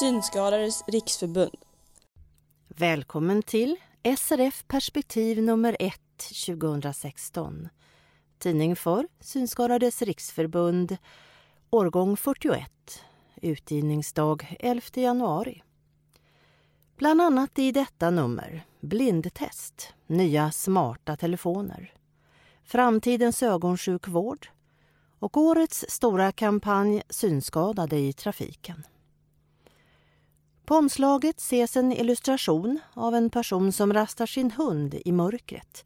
Synskadades riksförbund. Välkommen till SRF Perspektiv nummer 1 2016. Tidning för Synskadades riksförbund, årgång 41. Utgivningsdag 11 januari. Bland annat i detta nummer blindtest, nya smarta telefoner, framtidens ögonsjukvård och årets stora kampanj Synskadade i trafiken. På omslaget ses en illustration av en person som rastar sin hund i mörkret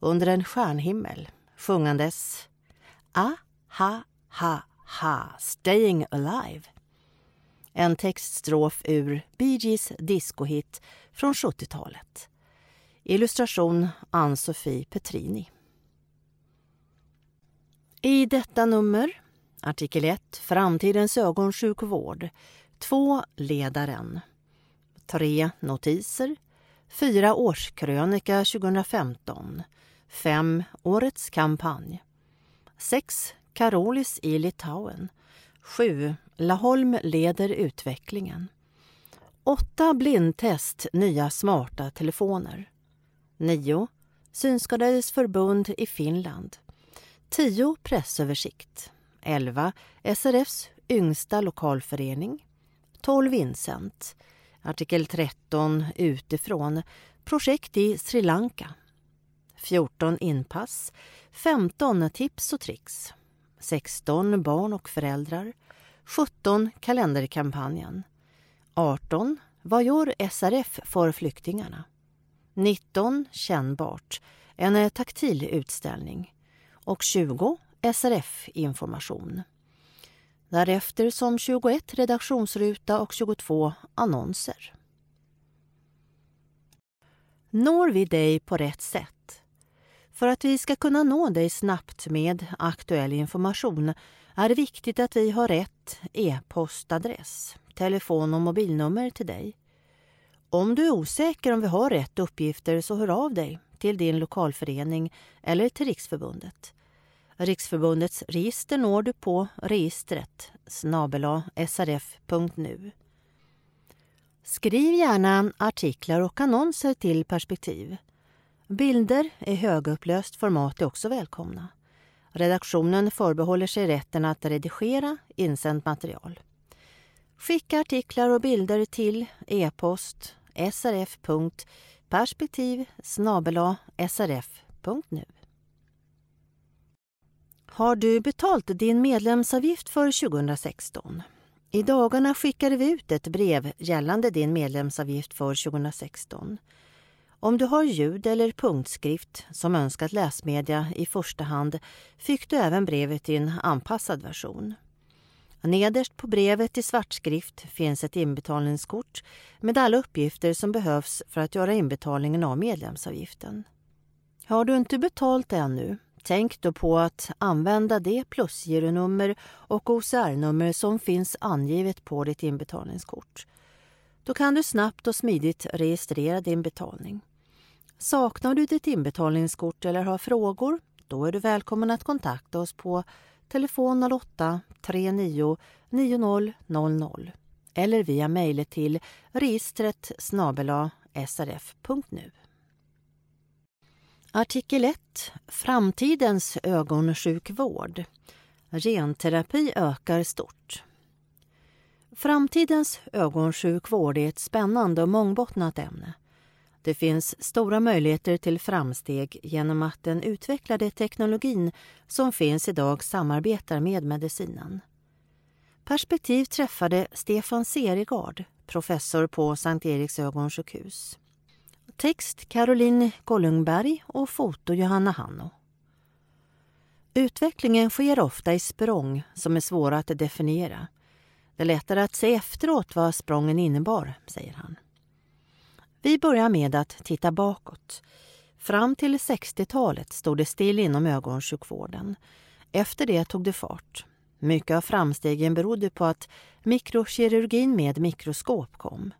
under en stjärnhimmel sjungandes A-ha-ha-ha, staying alive. En textstrof ur Bee Gees discohit från 70-talet. Illustration Ann-Sofie Petrini. I detta nummer, artikel 1, Framtidens ögonsjukvård, 2. Ledaren, 3. Notiser, 4. Årskrönika 2015, 5. Årets kampanj, 6. Karolis i Litauen, 7. Laholm leder utvecklingen. 8. Blindtest nya smarta telefoner. 9. Synskadades förbund i Finland. 10. Pressöversikt. 11. SRFs yngsta lokalförening. 12. Vincent. Artikel 13 utifrån. Projekt i Sri Lanka. 14. Inpass. 15. Tips och tricks. 16. Barn och föräldrar. 17. Kalenderkampanjen. 18. Vad gör SRF för flyktingarna? 19. Kännbart. En taktil utställning. Och 20. SRF-information. Därefter som 21 redaktionsruta och 22 annonser. Når vi dig på rätt sätt? För att vi ska kunna nå dig snabbt med aktuell information är det viktigt att vi har rätt e-postadress, telefon och mobilnummer till dig. Om du är osäker om vi har rätt uppgifter så hör av dig till din lokalförening eller till Riksförbundet. Riksförbundets register når du på registret snabela srf.nu. Skriv gärna artiklar och annonser till Perspektiv. Bilder i högupplöst format är också välkomna. Redaktionen förbehåller sig rätten att redigera insänt material. Skicka artiklar och bilder till e-post srf.perspektiv srf.nu. Har du betalt din medlemsavgift för 2016? I dagarna skickade vi ut ett brev gällande din medlemsavgift för 2016. Om du har ljud eller punktskrift som önskat läsmedia i första hand fick du även brevet i en anpassad version. Nederst på brevet i svartskrift finns ett inbetalningskort med alla uppgifter som behövs för att göra inbetalningen av medlemsavgiften. Har du inte betalt ännu, tänk då på att använda det plusgironummer och OCR-nummer som finns angivet på ditt inbetalningskort. Då kan du snabbt och smidigt registrera din betalning. Saknar du ditt inbetalningskort eller har frågor, då är du välkommen att kontakta oss på telefon 08 39 90 00 eller via mejlet till registret srf.nu. Artikel 1. Framtidens ögonsjukvård. Genterapi ökar stort. Framtidens ögonsjukvård är ett spännande och mångbottnat ämne. Det finns stora möjligheter till framsteg genom att den utvecklade teknologin som finns idag samarbetar med medicinen. Perspektiv träffade Stefan Serigard, professor på Sankt Eriks ögonsjukhus. Text Caroline Kollungberg och foto Johanna Hanno. Utvecklingen sker ofta i språng som är svåra att definiera. Det är lättare att se efteråt vad sprången innebar, säger han. Vi börjar med att titta bakåt. Fram till 60-talet stod det still inom ögonsjukvården. Efter det tog det fart. Mycket av framstegen berodde på att mikrokirurgin med mikroskop kom.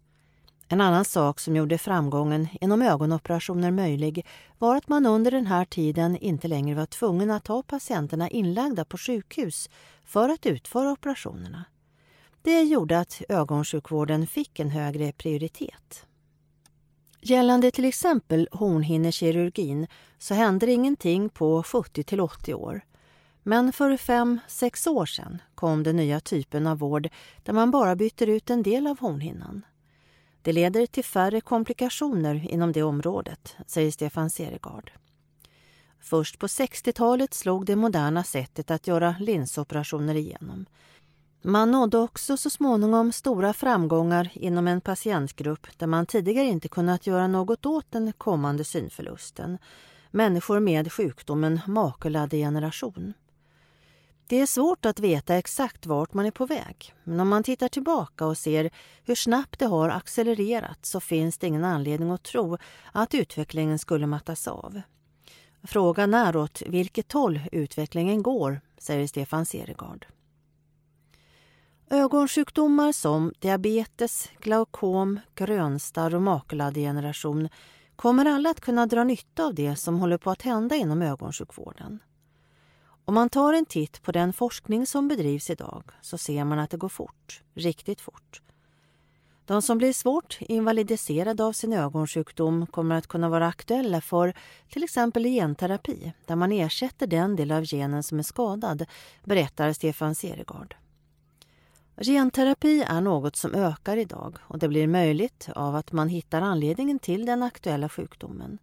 En annan sak som gjorde framgången inom ögonoperationer möjlig var att man under den här tiden inte längre var tvungen att ha patienterna inlagda på sjukhus för att utföra operationerna. Det gjorde att ögonsjukvården fick en högre prioritet. Gällande till exempel hornhinnekirurgin så hände ingenting på 70 till 80 år. Men för fem, sex år sedan kom den nya typen av vård där man bara byter ut en del av hornhinnan. Det leder till färre komplikationer inom det området, säger Stefan Seregard. Först på 60-talet slog det moderna sättet att göra linsoperationer igenom. Man nådde också så småningom stora framgångar inom en patientgrupp där man tidigare inte kunnat göra något åt den kommande synförlusten. Människor med sjukdomen makuladegeneration. Det är svårt att veta exakt vart man är på väg men om man tittar tillbaka och ser hur snabbt det har accelererat så finns det ingen anledning att tro att utvecklingen skulle mattas av. Frågan är åt vilket håll utvecklingen går, säger Stefan Seregard. Ögonsjukdomar som diabetes, glaukom, grönstarr och makuladegeneration kommer alla att kunna dra nytta av det som håller på att hända inom ögonsjukvården. Om man tar en titt på den forskning som bedrivs idag så ser man att det går fort, riktigt fort. De som blir svårt invalidiserade av sin ögonsjukdom kommer att kunna vara aktuella för till exempel genterapi där man ersätter den del av genen som är skadad, berättar Stefan Seregard. Genterapi är något som ökar idag och det blir möjligt av att man hittar anledningen till den aktuella sjukdomen.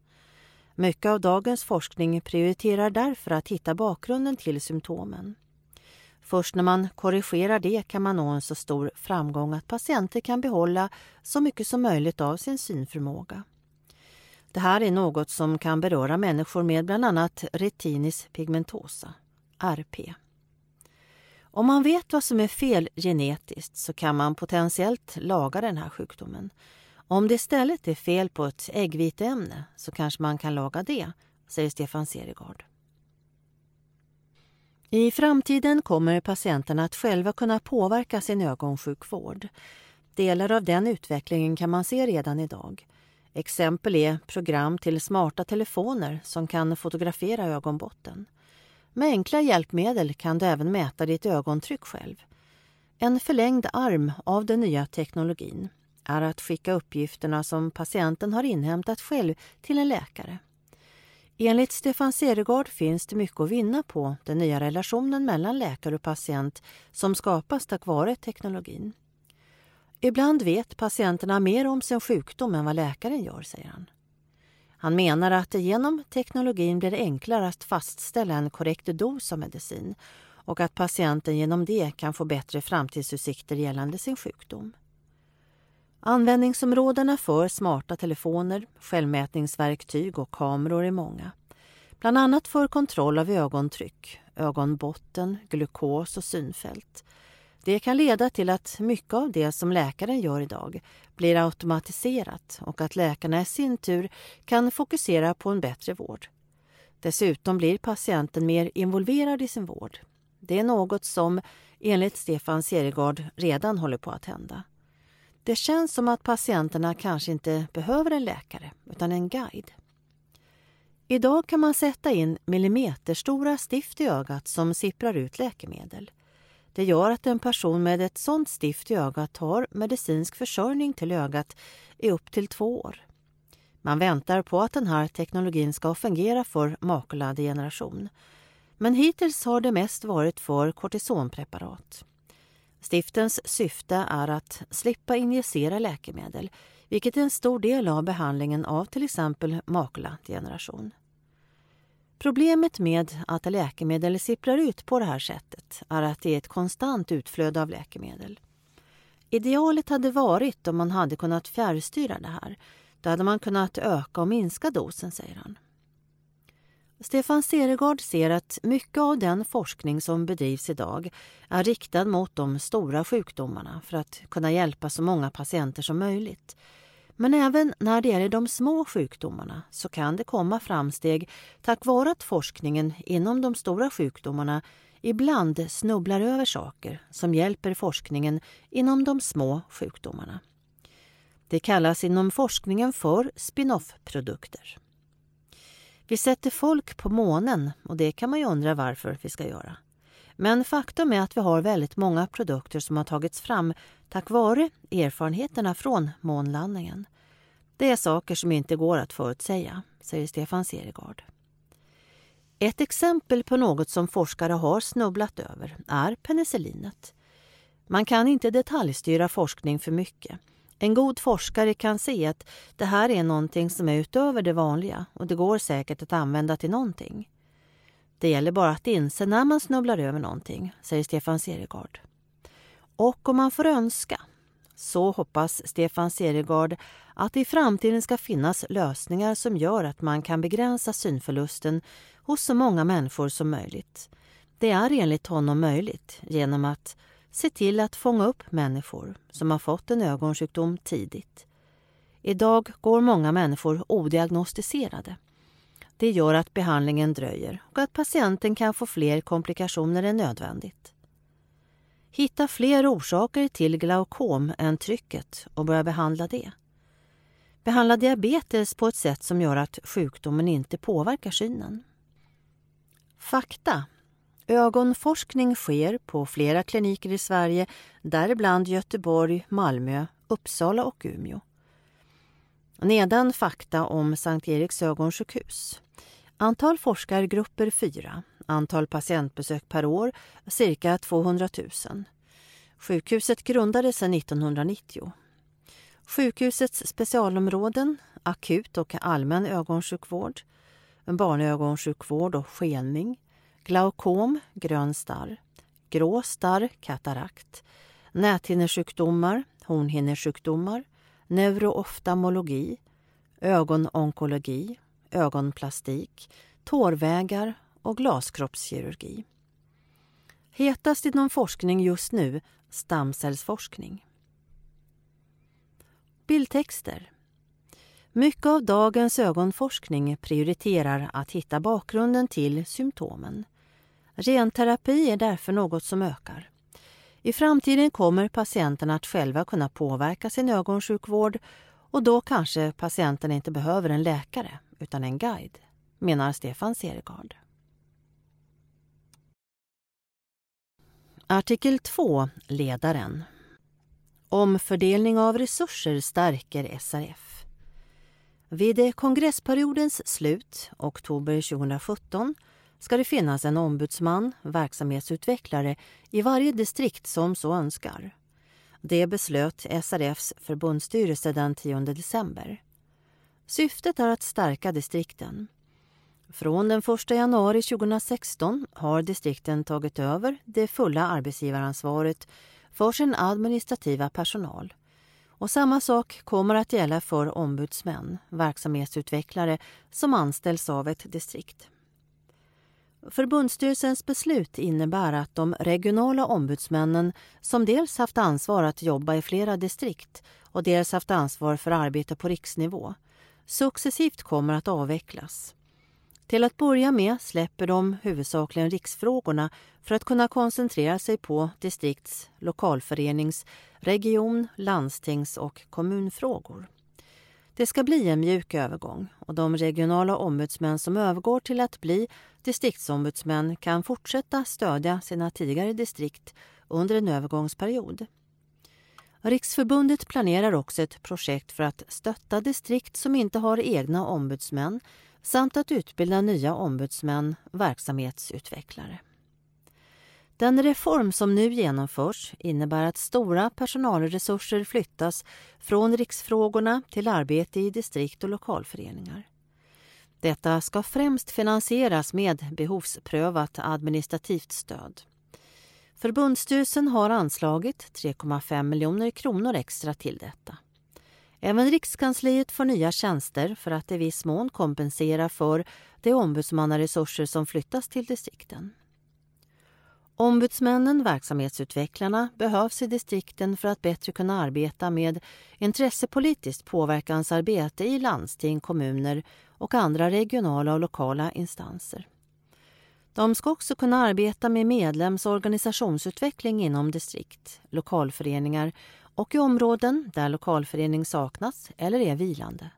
Mycket av dagens forskning prioriterar därför att hitta bakgrunden till symptomen. Först när man korrigerar det kan man nå en så stor framgång att patienter kan behålla så mycket som möjligt av sin synförmåga. Det här är något som kan beröra människor med bland annat retinis pigmentosa, RP. Om man vet vad som är fel genetiskt så kan man potentiellt laga den här sjukdomen. Om det istället är fel på ett äggviteämne så kanske man kan laga det, säger Stefan Serigard. I framtiden kommer patienterna att själva kunna påverka sin ögonsjukvård. Delar av den utvecklingen kan man se redan idag. Exempel är program till smarta telefoner som kan fotografera ögonbotten. Med enkla hjälpmedel kan du även mäta ditt ögontryck själv. En förlängd arm av den nya teknologin är att skicka uppgifterna som patienten har inhämtat själv till en läkare. Enligt Stefan Seregard finns det mycket att vinna på den nya relationen mellan läkare och patient som skapas tack vare teknologin. Ibland vet patienterna mer om sin sjukdom än vad läkaren gör, säger han. Han menar att det genom teknologin blir enklare att fastställa en korrekt dos av medicin och att patienten genom det kan få bättre framtidsutsikter gällande sin sjukdom. Användningsområdena för smarta telefoner, självmätningsverktyg och kameror är många. Bland annat för kontroll av ögontryck, ögonbotten, glukos och synfält. Det kan leda till att mycket av det som läkaren gör idag blir automatiserat och att läkarna i sin tur kan fokusera på en bättre vård. Dessutom blir patienten mer involverad i sin vård. Det är något som, enligt Stefan Seregard, redan håller på att hända. Det känns som att patienterna kanske inte behöver en läkare, utan en guide. Idag kan man sätta in millimeterstora stift i ögat som sipprar ut läkemedel. Det gör att en person med ett sådant stift i ögat har medicinsk försörjning till ögat i upp till två år. Man väntar på att den här teknologin ska fungera för makuladegeneration. Men hittills har det mest varit för kortisonpreparat. Stiftens syfte är att slippa injicera läkemedel vilket är en stor del av behandlingen av till exempel makuladegeneration. Problemet med att läkemedel sipprar ut på det här sättet är att det är ett konstant utflöde av läkemedel. Idealet hade varit om man hade kunnat fjärrstyra det här. Då hade man kunnat öka och minska dosen, säger han. Stefan Seregard ser att mycket av den forskning som bedrivs idag är riktad mot de stora sjukdomarna för att kunna hjälpa så många patienter som möjligt. Men även när det gäller de små sjukdomarna så kan det komma framsteg tack vare att forskningen inom de stora sjukdomarna ibland snubblar över saker som hjälper forskningen inom de små sjukdomarna. Det kallas inom forskningen för spin-off-produkter. Vi sätter folk på månen och det kan man ju undra varför vi ska göra. Men faktum är att vi har väldigt många produkter som har tagits fram tack vare erfarenheterna från månlandningen. Det är saker som inte går att förutsäga, säger Stefan Seregard. Ett exempel på något som forskare har snubblat över är penicillinet. Man kan inte detaljstyra forskning för mycket. En god forskare kan se att det här är någonting som är utöver det vanliga och det går säkert att använda till någonting. Det gäller bara att inse när man snubblar över någonting, säger Stefan Seregard. Och om man får önska så hoppas Stefan Seregard att det i framtiden ska finnas lösningar som gör att man kan begränsa synförlusten hos så många människor som möjligt. Det är enligt honom möjligt genom att se till att fånga upp människor som har fått en ögonsjukdom tidigt. Idag går många människor odiagnostiserade. Det gör att behandlingen dröjer och att patienten kan få fler komplikationer än nödvändigt. Hitta fler orsaker till glaukom än trycket och börja behandla det. Behandla diabetes på ett sätt som gör att sjukdomen inte påverkar synen. Fakta. Ögonforskning sker på flera kliniker i Sverige, däribland Göteborg, Malmö, Uppsala och Umeå. Nedan fakta om Sankt Eriks ögonsjukhus. Antal forskargrupper 4. Antal patientbesök per år cirka 200 000. Sjukhuset grundades 1990. Sjukhusets specialområden akut och allmän ögonsjukvård, barnögonsjukvård och skelning, glaukom, grön starr, grå starr, katarakt, näthinnesjukdomar, hornhinnesjukdomar, neurooftalmologi, ögononkologi, ögonplastik, tårvägar och glaskroppskirurgi. Hetast inom forskning just nu stamcellsforskning. Bildtexter. Mycket av dagens ögonforskning prioriterar att hitta bakgrunden till symptomen. Genterapi är därför något som ökar. I framtiden kommer patienterna att själva kunna påverka sin ögonsjukvård och då kanske patienten inte behöver en läkare utan en guide, menar Stefan Seregard. Artikel 2, ledaren. Omfördelning av resurser stärker SRF. Vid kongressperiodens slut, oktober 2017, ska det finnas en ombudsman, verksamhetsutvecklare, i varje distrikt som så önskar. Det beslöt SRFs förbundsstyrelse den 10 december. Syftet är att stärka distrikten. Från den 1 januari 2016 har distrikten tagit över det fulla arbetsgivaransvaret för sin administrativa personal. Och samma sak kommer att gälla för ombudsmän, verksamhetsutvecklare som anställs av ett distrikt. Förbundsstyrelsens beslut innebär att de regionala ombudsmännen som dels haft ansvar att jobba i flera distrikt och dels haft ansvar för arbete på riksnivå successivt kommer att avvecklas. Till att börja med släpper de huvudsakligen riksfrågorna för att kunna koncentrera sig på distrikts-, lokalförenings-, region-, landstings och kommunfrågor. Det ska bli en mjuk övergång och de regionala ombudsmän som övergår till att bli distriktsombudsmän kan fortsätta stödja sina tidigare distrikt under en övergångsperiod. Riksförbundet planerar också ett projekt för att stötta distrikt som inte har egna ombudsmän samt att utbilda nya ombudsmän, verksamhetsutvecklare. Den reform som nu genomförs innebär att stora personalresurser flyttas från riksfrågorna till arbete i distrikt och lokalföreningar. Detta ska främst finansieras med behovsprövat administrativt stöd. Förbundsstyrelsen har anslagit 3,5 miljoner kronor extra till detta. Även Rikskansliet får nya tjänster för att i viss mån kompensera för de ombudsmannaresurser som flyttas till distrikten. Ombudsmännen, verksamhetsutvecklarna, behövs i distrikten för att bättre kunna arbeta med intressepolitiskt påverkansarbete i landsting, kommuner och andra regionala och lokala instanser. De ska också kunna arbeta med medlems och organisationsutveckling inom distrikt, lokalföreningar och i områden där lokalförening saknas eller är vilande.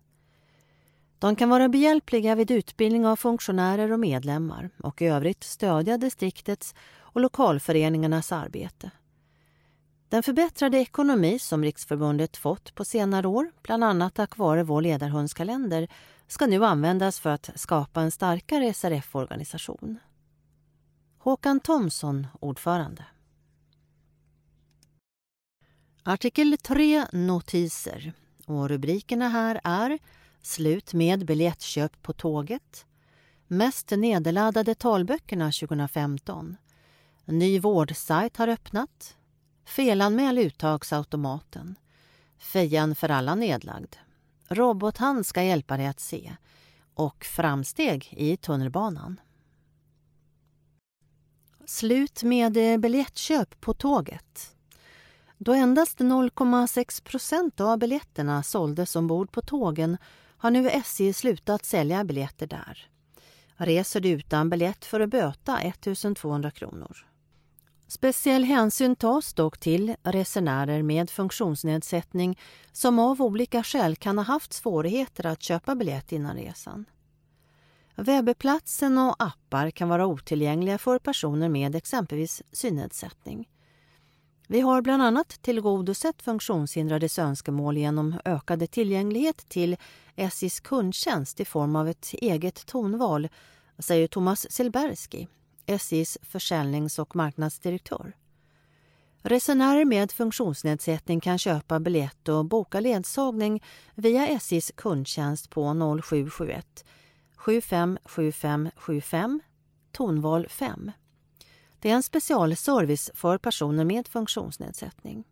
De kan vara behjälpliga vid utbildning av funktionärer och medlemmar och i övrigt stödja distriktets och lokalföreningarnas arbete. Den förbättrade ekonomi som Riksförbundet fått på senare år, bland annat tack vare vår ledarhundskalender, ska nu användas för att skapa en starkare SRF-organisation. Håkan Thomsson, ordförande. Artikel 3 Notiser. Och rubrikerna här är Slut med biljettköp på tåget Mest nedladdade talböckerna 2015 Ny vårdsajt har öppnat Felanmäl uttagsautomaten Fejan för alla nedlagd Robothand ska hjälpa dig att se och framsteg i tunnelbanan. Slut med eh, biljettköp på tåget. Då endast 0,6 procent av biljetterna såldes ombord på tågen har nu SJ slutat sälja biljetter där. Reser du utan biljett för att böta 1 200 kronor. Speciell hänsyn tas dock till resenärer med funktionsnedsättning som av olika skäl kan ha haft svårigheter att köpa biljett innan resan. Webbplatsen och appar kan vara otillgängliga för personer med exempelvis synnedsättning. Vi har bland annat tillgodosett funktionshindrades önskemål genom ökad tillgänglighet till SJs kundtjänst i form av ett eget tonval, säger Thomas Silberski, SJs försäljnings och marknadsdirektör. Resenärer med funktionsnedsättning kan köpa biljett och boka ledsagning via SJs kundtjänst på 0771 757575 tonval 5. Det är en specialservice för personer med funktionsnedsättning.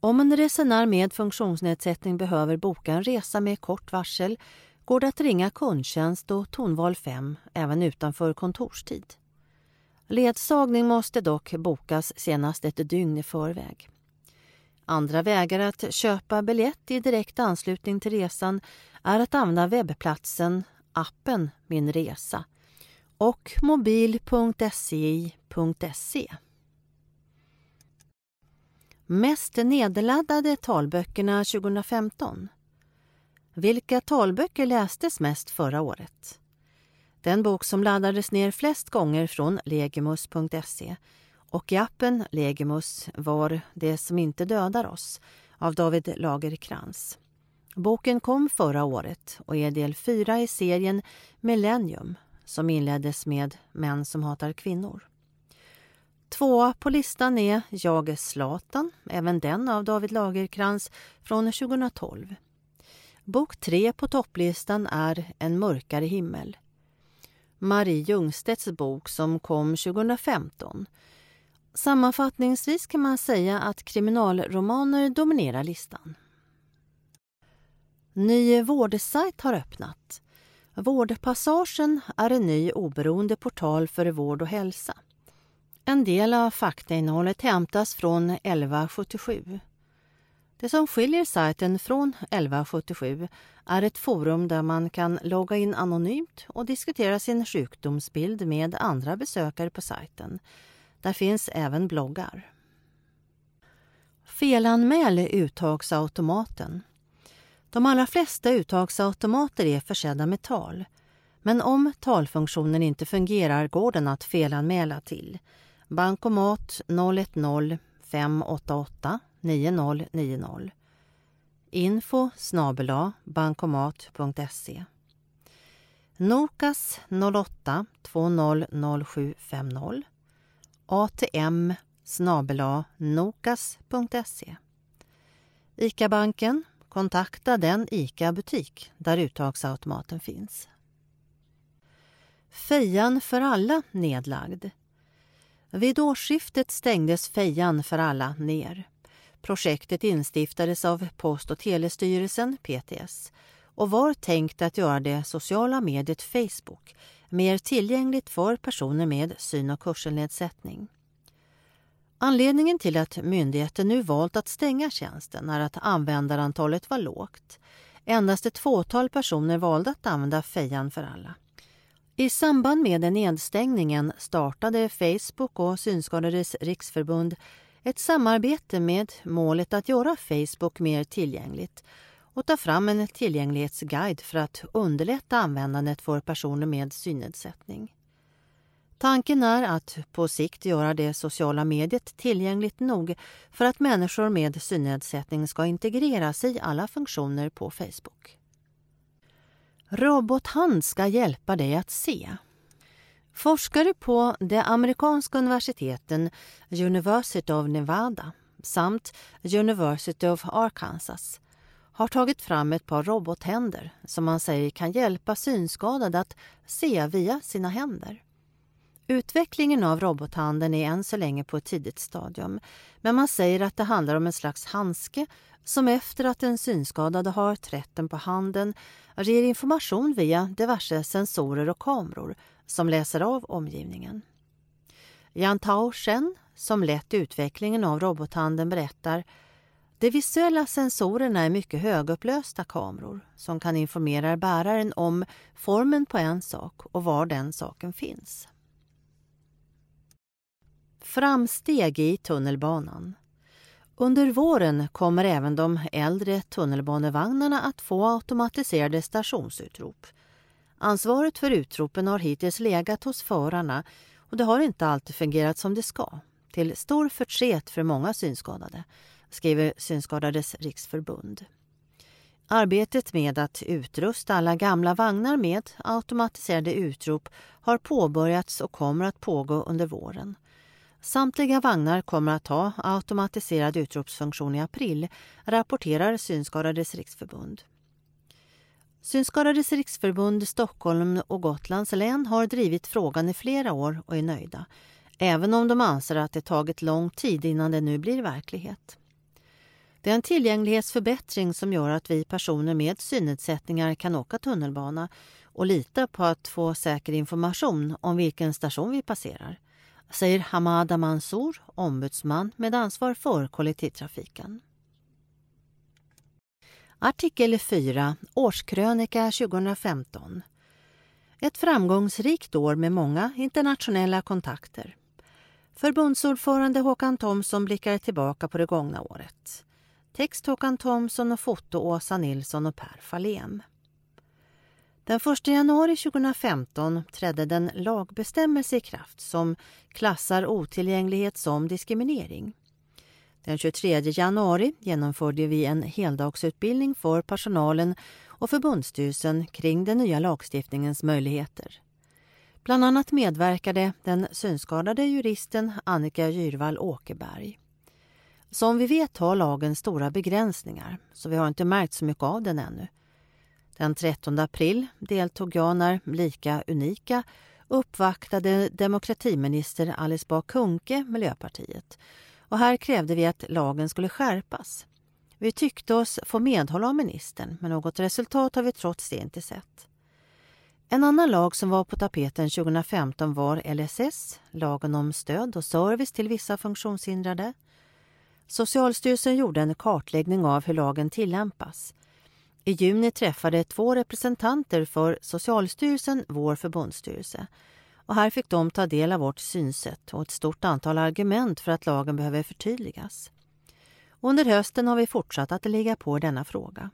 Om en resenär med funktionsnedsättning behöver boka en resa med kort varsel går det att ringa kundtjänst och tonval 5 även utanför kontorstid. Ledsagning måste dock bokas senast ett dygn i förväg. Andra vägar att köpa biljett i direkt anslutning till resan är att använda webbplatsen, appen Min Resa och mobil.sci.se. Mest nedladdade talböckerna 2015. Vilka talböcker lästes mest förra året? Den bok som laddades ner flest gånger från legimus.se och i appen Legimus var Det som inte dödar oss av David Lagerkrans. Boken kom förra året och är del fyra i serien Millennium som inleddes med Män som hatar kvinnor. Tvåa på listan är Jag är Zlatan, även den av David Lagerkrans från 2012. Bok tre på topplistan är En mörkare himmel. Marie Ljungstedts bok som kom 2015. Sammanfattningsvis kan man säga att kriminalromaner dominerar listan. Ny vårdsajt har öppnat. Vårdpassagen är en ny oberoende portal för vård och hälsa. En del av faktainnehållet hämtas från 1177. Det som skiljer sajten från 1177 är ett forum där man kan logga in anonymt och diskutera sin sjukdomsbild med andra besökare på sajten. Där finns även bloggar. Felanmäl uttagsautomaten. De allra flesta uttagsautomater är försedda med tal. Men om talfunktionen inte fungerar går den att felanmäla till bankomat 010 588 9090 info snabela bankomat.se Nokas 08 200750 ATM snabela nokas.se ICA-banken Kontakta den ICA-butik där uttagsautomaten finns. Fejan för alla nedlagd. Vid årsskiftet stängdes Fejan för alla ner. Projektet instiftades av Post och telestyrelsen, PTS och var tänkt att göra det sociala mediet Facebook mer tillgängligt för personer med syn och hörselnedsättning. Anledningen till att myndigheten nu valt att stänga tjänsten är att användarantalet var lågt. Endast ett fåtal personer valde att använda Fejan för alla. I samband med nedstängningen startade Facebook och Synskadades riksförbund ett samarbete med målet att göra Facebook mer tillgängligt och ta fram en tillgänglighetsguide för att underlätta användandet för personer med synnedsättning. Tanken är att på sikt göra det sociala mediet tillgängligt nog för att människor med synnedsättning ska integreras i alla funktioner på Facebook. Robothand ska hjälpa dig att se. Forskare på de amerikanska universiteten University of Nevada samt University of Arkansas har tagit fram ett par robothänder som man säger kan hjälpa synskadade att se via sina händer. Utvecklingen av robothanden är än så länge på ett tidigt stadium men man säger att det handlar om en slags handske som efter att den synskadade har trätt den på handen ger information via diverse sensorer och kameror som läser av omgivningen. Jan Tao som lett utvecklingen av robothanden, berättar de visuella sensorerna är mycket högupplösta kameror som kan informera bäraren om formen på en sak och var den saken finns. Framsteg i tunnelbanan. Under våren kommer även de äldre tunnelbanevagnarna att få automatiserade stationsutrop. Ansvaret för utropen har hittills legat hos förarna och det har inte alltid fungerat som det ska. Till stor förtret för många synskadade, skriver Synskadades riksförbund. Arbetet med att utrusta alla gamla vagnar med automatiserade utrop har påbörjats och kommer att pågå under våren. Samtliga vagnar kommer att ha automatiserad utropsfunktion i april, rapporterar Synskadades riksförbund. Synskadades riksförbund Stockholm och Gotlands län har drivit frågan i flera år och är nöjda, även om de anser att det tagit lång tid innan det nu blir verklighet. Det är en tillgänglighetsförbättring som gör att vi personer med synnedsättningar kan åka tunnelbana och lita på att få säker information om vilken station vi passerar säger Hamada Mansour, ombudsman med ansvar för kollektivtrafiken. Artikel 4, Årskrönika 2015. Ett framgångsrikt år med många internationella kontakter. Förbundsordförande Håkan Thomsson blickar tillbaka på det gångna året. Text Håkan Thomsson och foto Åsa Nilsson och Per Fahlén. Den 1 januari 2015 trädde den lagbestämmelse i kraft som klassar otillgänglighet som diskriminering. Den 23 januari genomförde vi en heldagsutbildning för personalen och förbundsstyrelsen kring den nya lagstiftningens möjligheter. Bland annat medverkade den synskadade juristen Annika Gyrvall Åkerberg. Som vi vet har lagen stora begränsningar så vi har inte märkt så mycket av den ännu. Den 13 april deltog jag när Lika Unika uppvaktade demokratiminister Alice Bah Kuhnke, Miljöpartiet. Och här krävde vi att lagen skulle skärpas. Vi tyckte oss få medhåll av ministern, men något resultat har vi trots det inte sett. En annan lag som var på tapeten 2015 var LSS, lagen om stöd och service till vissa funktionshindrade. Socialstyrelsen gjorde en kartläggning av hur lagen tillämpas. I juni träffade två representanter för Socialstyrelsen vår förbundsstyrelse. Och här fick de ta del av vårt synsätt och ett stort antal argument för att lagen behöver förtydligas. Under hösten har vi fortsatt att ligga på denna fråga.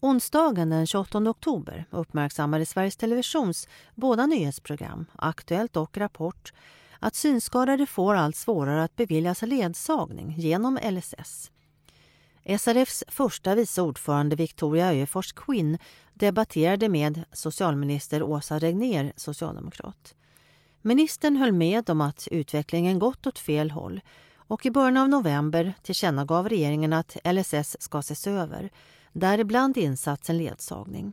Onsdagen den 28 oktober uppmärksammade Sveriges Televisions båda nyhetsprogram, Aktuellt och Rapport, att synskadade får allt svårare att beviljas ledsagning genom LSS. SRFs första vice ordförande Victoria Öjefors Quinn debatterade med socialminister Åsa Regner, socialdemokrat. Ministern höll med om att utvecklingen gått åt fel håll och i början av november tillkännagav regeringen att LSS ska ses över, däribland insatsen ledsagning.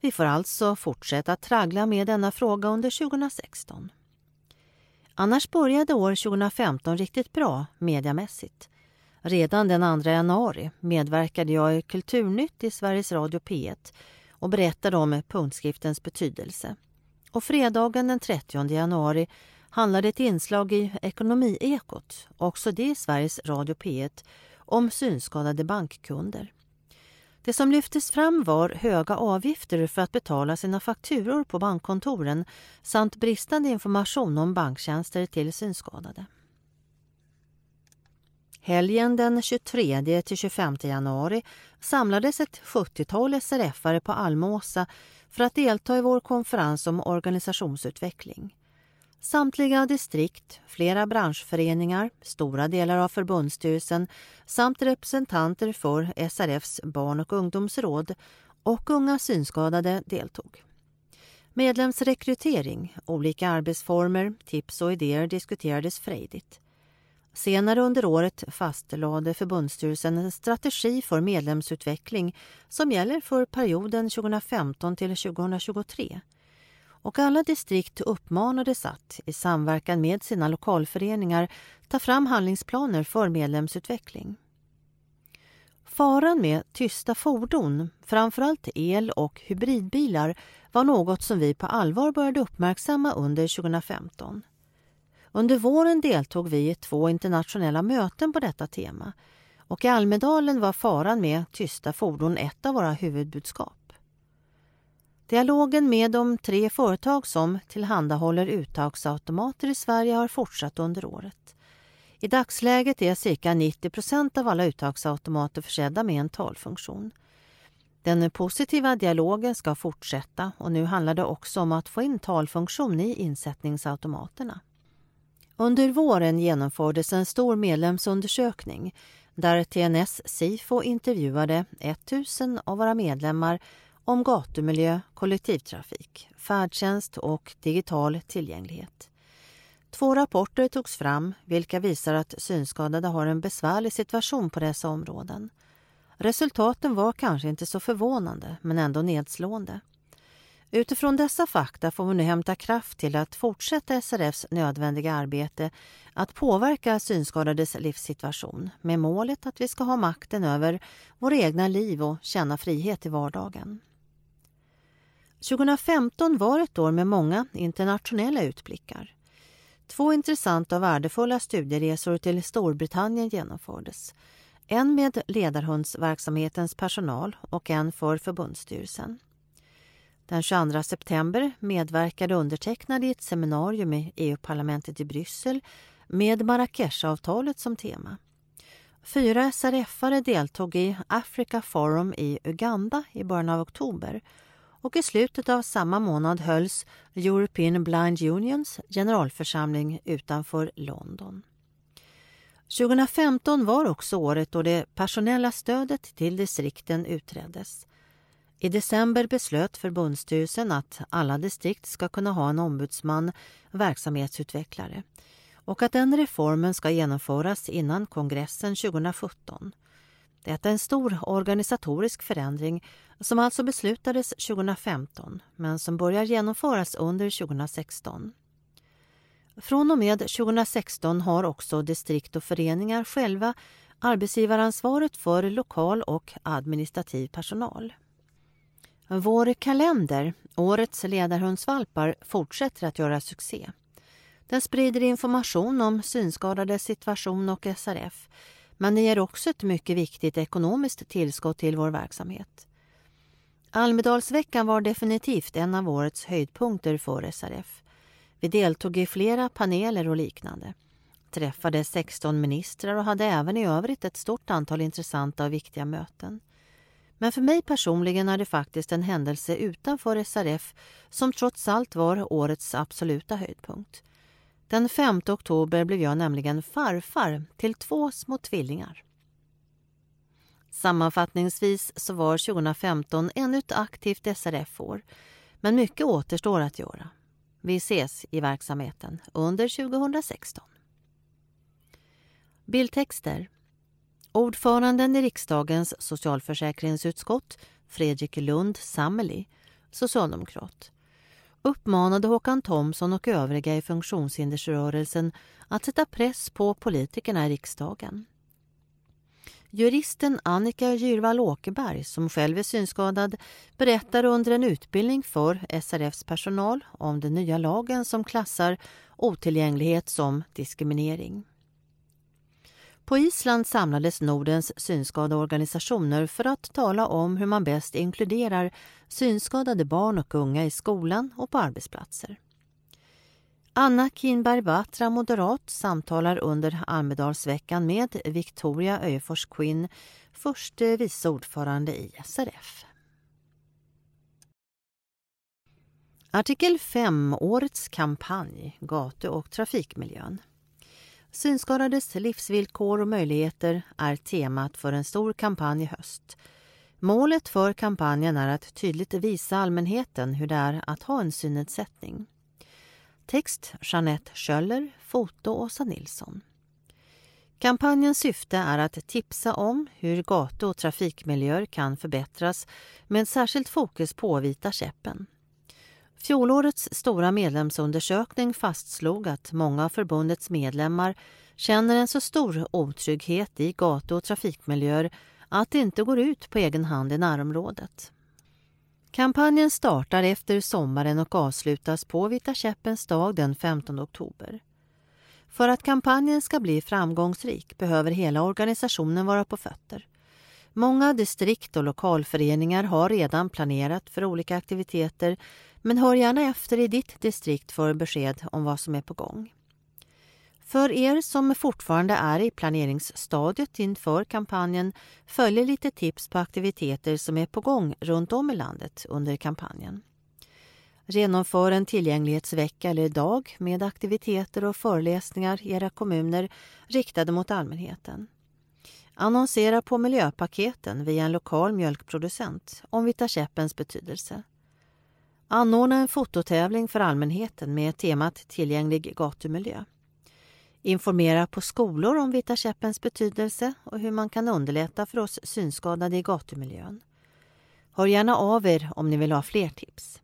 Vi får alltså fortsätta traggla med denna fråga under 2016. Annars började år 2015 riktigt bra mediamässigt. Redan den 2 januari medverkade jag i Kulturnytt i Sveriges Radio P1 och berättade om punktskriftens betydelse. Och fredagen den 30 januari handlade ett inslag i Ekonomiekot, också det i Sveriges Radio P1, om synskadade bankkunder. Det som lyftes fram var höga avgifter för att betala sina fakturor på bankkontoren samt bristande information om banktjänster till synskadade. Helgen den 23 till 25 januari samlades ett 70-tal SRF-are på Almåsa för att delta i vår konferens om organisationsutveckling. Samtliga distrikt, flera branschföreningar, stora delar av förbundsstyrelsen samt representanter för SRFs barn och ungdomsråd och unga synskadade deltog. Medlemsrekrytering, olika arbetsformer, tips och idéer diskuterades frejdigt. Senare under året fastlade förbundsstyrelsen en strategi för medlemsutveckling som gäller för perioden 2015 till 2023 och alla distrikt uppmanades att, i samverkan med sina lokalföreningar, ta fram handlingsplaner för medlemsutveckling. Faran med tysta fordon, framförallt el och hybridbilar, var något som vi på allvar började uppmärksamma under 2015. Under våren deltog vi i två internationella möten på detta tema och i Almedalen var faran med tysta fordon ett av våra huvudbudskap. Dialogen med de tre företag som tillhandahåller uttagsautomater i Sverige har fortsatt under året. I dagsläget är cirka 90 procent av alla uttagsautomater försedda med en talfunktion. Den positiva dialogen ska fortsätta och nu handlar det också om att få in talfunktion i insättningsautomaterna. Under våren genomfördes en stor medlemsundersökning där TNS Sifo intervjuade 1000 av våra medlemmar om gatumiljö, kollektivtrafik, färdtjänst och digital tillgänglighet. Två rapporter togs fram vilka visar att synskadade har en besvärlig situation på dessa områden. Resultaten var kanske inte så förvånande, men ändå nedslående. Utifrån dessa fakta får vi nu hämta kraft till att fortsätta SRFs nödvändiga arbete att påverka synskadades livssituation med målet att vi ska ha makten över våra egna liv och känna frihet i vardagen. 2015 var ett år med många internationella utblickar. Två intressanta och värdefulla studieresor till Storbritannien genomfördes. En med ledarhundsverksamhetens personal och en för förbundsstyrelsen. Den 22 september medverkade undertecknade i ett seminarium i EU-parlamentet i Bryssel med Marrakeshavtalet som tema. Fyra SRF-are deltog i Africa Forum i Uganda i början av oktober och i slutet av samma månad hölls European Blind Unions generalförsamling utanför London. 2015 var också året då det personella stödet till distrikten utreddes. I december beslöt förbundsstyrelsen att alla distrikt ska kunna ha en ombudsman, verksamhetsutvecklare och att den reformen ska genomföras innan kongressen 2017. Detta är en stor organisatorisk förändring som alltså beslutades 2015 men som börjar genomföras under 2016. Från och med 2016 har också distrikt och föreningar själva arbetsgivaransvaret för lokal och administrativ personal. Vår kalender, Årets ledarhundsvalpar, fortsätter att göra succé. Den sprider information om synskadades situation och SRF men den ger också ett mycket viktigt ekonomiskt tillskott till vår verksamhet. Almedalsveckan var definitivt en av årets höjdpunkter för SRF. Vi deltog i flera paneler och liknande. Träffade 16 ministrar och hade även i övrigt ett stort antal intressanta och viktiga möten. Men för mig personligen är det faktiskt en händelse utanför SRF som trots allt var årets absoluta höjdpunkt. Den 5 oktober blev jag nämligen farfar till två små tvillingar. Sammanfattningsvis så var 2015 ännu ett aktivt SRF-år, men mycket återstår att göra. Vi ses i verksamheten under 2016. Bildtexter Ordföranden i riksdagens socialförsäkringsutskott, Fredrik Lund Sammeli, socialdemokrat uppmanade Håkan Thomsson och övriga i funktionshindersrörelsen att sätta press på politikerna i riksdagen. Juristen Annika Gyrvall Åkerberg, som själv är synskadad, berättar under en utbildning för SRFs personal om den nya lagen som klassar otillgänglighet som diskriminering. På Island samlades Nordens synskadeorganisationer för att tala om hur man bäst inkluderar synskadade barn och unga i skolan och på arbetsplatser. Anna Kinberg Batra, moderat, samtalar under Almedalsveckan med Victoria Öjefors Quinn, förste vice ordförande i SRF. Artikel 5, årets kampanj, gatu och trafikmiljön. Synskadades livsvillkor och möjligheter är temat för en stor kampanj i höst. Målet för kampanjen är att tydligt visa allmänheten hur det är att ha en synnedsättning. Text Jeanette Schöller, foto Åsa Nilsson. Kampanjens syfte är att tipsa om hur gatu och trafikmiljöer kan förbättras med särskilt fokus på Vita käppen. Fjolårets stora medlemsundersökning fastslog att många av förbundets medlemmar känner en så stor otrygghet i gatu och trafikmiljöer att det inte går ut på egen hand i närområdet. Kampanjen startar efter sommaren och avslutas på Vita käppens dag den 15 oktober. För att kampanjen ska bli framgångsrik behöver hela organisationen vara på fötter. Många distrikt och lokalföreningar har redan planerat för olika aktiviteter men hör gärna efter i ditt distrikt för besked om vad som är på gång. För er som fortfarande är i planeringsstadiet inför kampanjen följer lite tips på aktiviteter som är på gång runt om i landet under kampanjen. Genomför en tillgänglighetsvecka eller dag med aktiviteter och föreläsningar i era kommuner riktade mot allmänheten. Annonsera på miljöpaketen via en lokal mjölkproducent om Vita käppens betydelse. Anordna en fototävling för allmänheten med temat Tillgänglig gatumiljö. Informera på skolor om Vita käppens betydelse och hur man kan underlätta för oss synskadade i gatumiljön. Hör gärna av er om ni vill ha fler tips.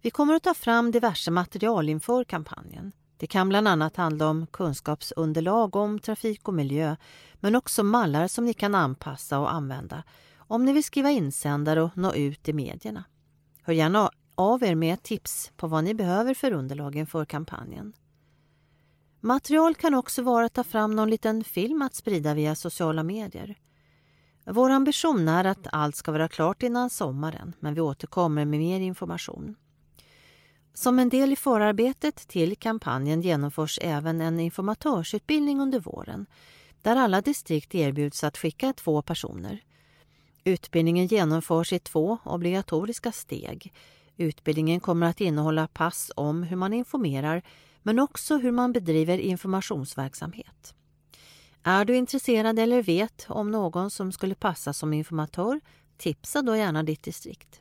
Vi kommer att ta fram diverse material inför kampanjen. Det kan bland annat handla om kunskapsunderlag om trafik och miljö men också mallar som ni kan anpassa och använda om ni vill skriva insändare och nå ut i medierna. Hör gärna av er med tips på vad ni behöver för underlagen för kampanjen. Material kan också vara att ta fram någon liten film att sprida via sociala medier. Vår ambition är att allt ska vara klart innan sommaren men vi återkommer med mer information. Som en del i förarbetet till kampanjen genomförs även en informatörsutbildning under våren där alla distrikt erbjuds att skicka två personer. Utbildningen genomförs i två obligatoriska steg. Utbildningen kommer att innehålla pass om hur man informerar men också hur man bedriver informationsverksamhet. Är du intresserad eller vet om någon som skulle passa som informatör, tipsa då gärna ditt distrikt.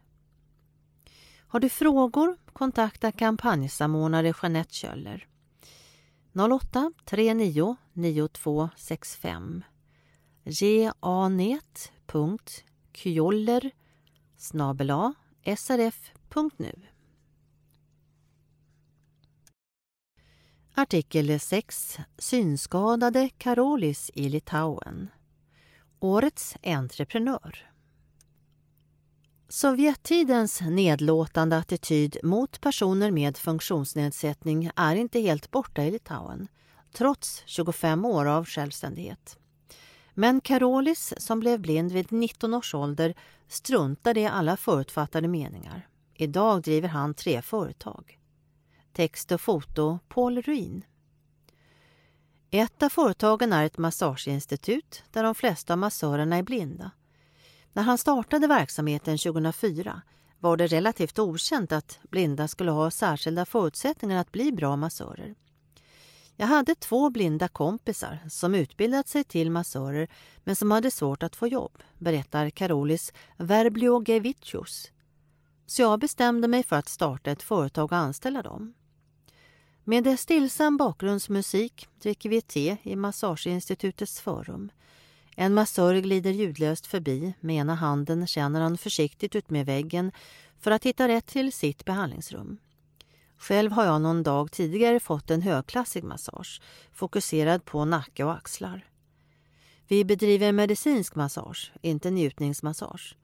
Har du frågor, kontakta kampanjsamordnare Jeanette Kjöller. 08 39 9265 janet.kjoller nu. Artikel 6 Synskadade Karolis i Litauen Årets entreprenör Sovjettidens nedlåtande attityd mot personer med funktionsnedsättning är inte helt borta i Litauen, trots 25 år av självständighet. Men Karolis, som blev blind vid 19 års ålder, struntade i alla förutfattade meningar. Idag driver han tre företag. Text och foto Paul Ruin. Ett av företagen är ett massageinstitut där de flesta av massörerna är blinda. När han startade verksamheten 2004 var det relativt okänt att blinda skulle ha särskilda förutsättningar att bli bra massörer. Jag hade två blinda kompisar som utbildat sig till massörer men som hade svårt att få jobb, berättar Karolis Verbliogevicius. Så jag bestämde mig för att starta ett företag och anställa dem. Med stillsam bakgrundsmusik dricker vi te i Massageinstitutets förrum. En massör glider ljudlöst förbi. Med ena handen känner han försiktigt ut med väggen för att hitta rätt till sitt behandlingsrum. Själv har jag någon dag tidigare fått en högklassig massage fokuserad på nacke och axlar. Vi bedriver medicinsk massage, inte njutningsmassage.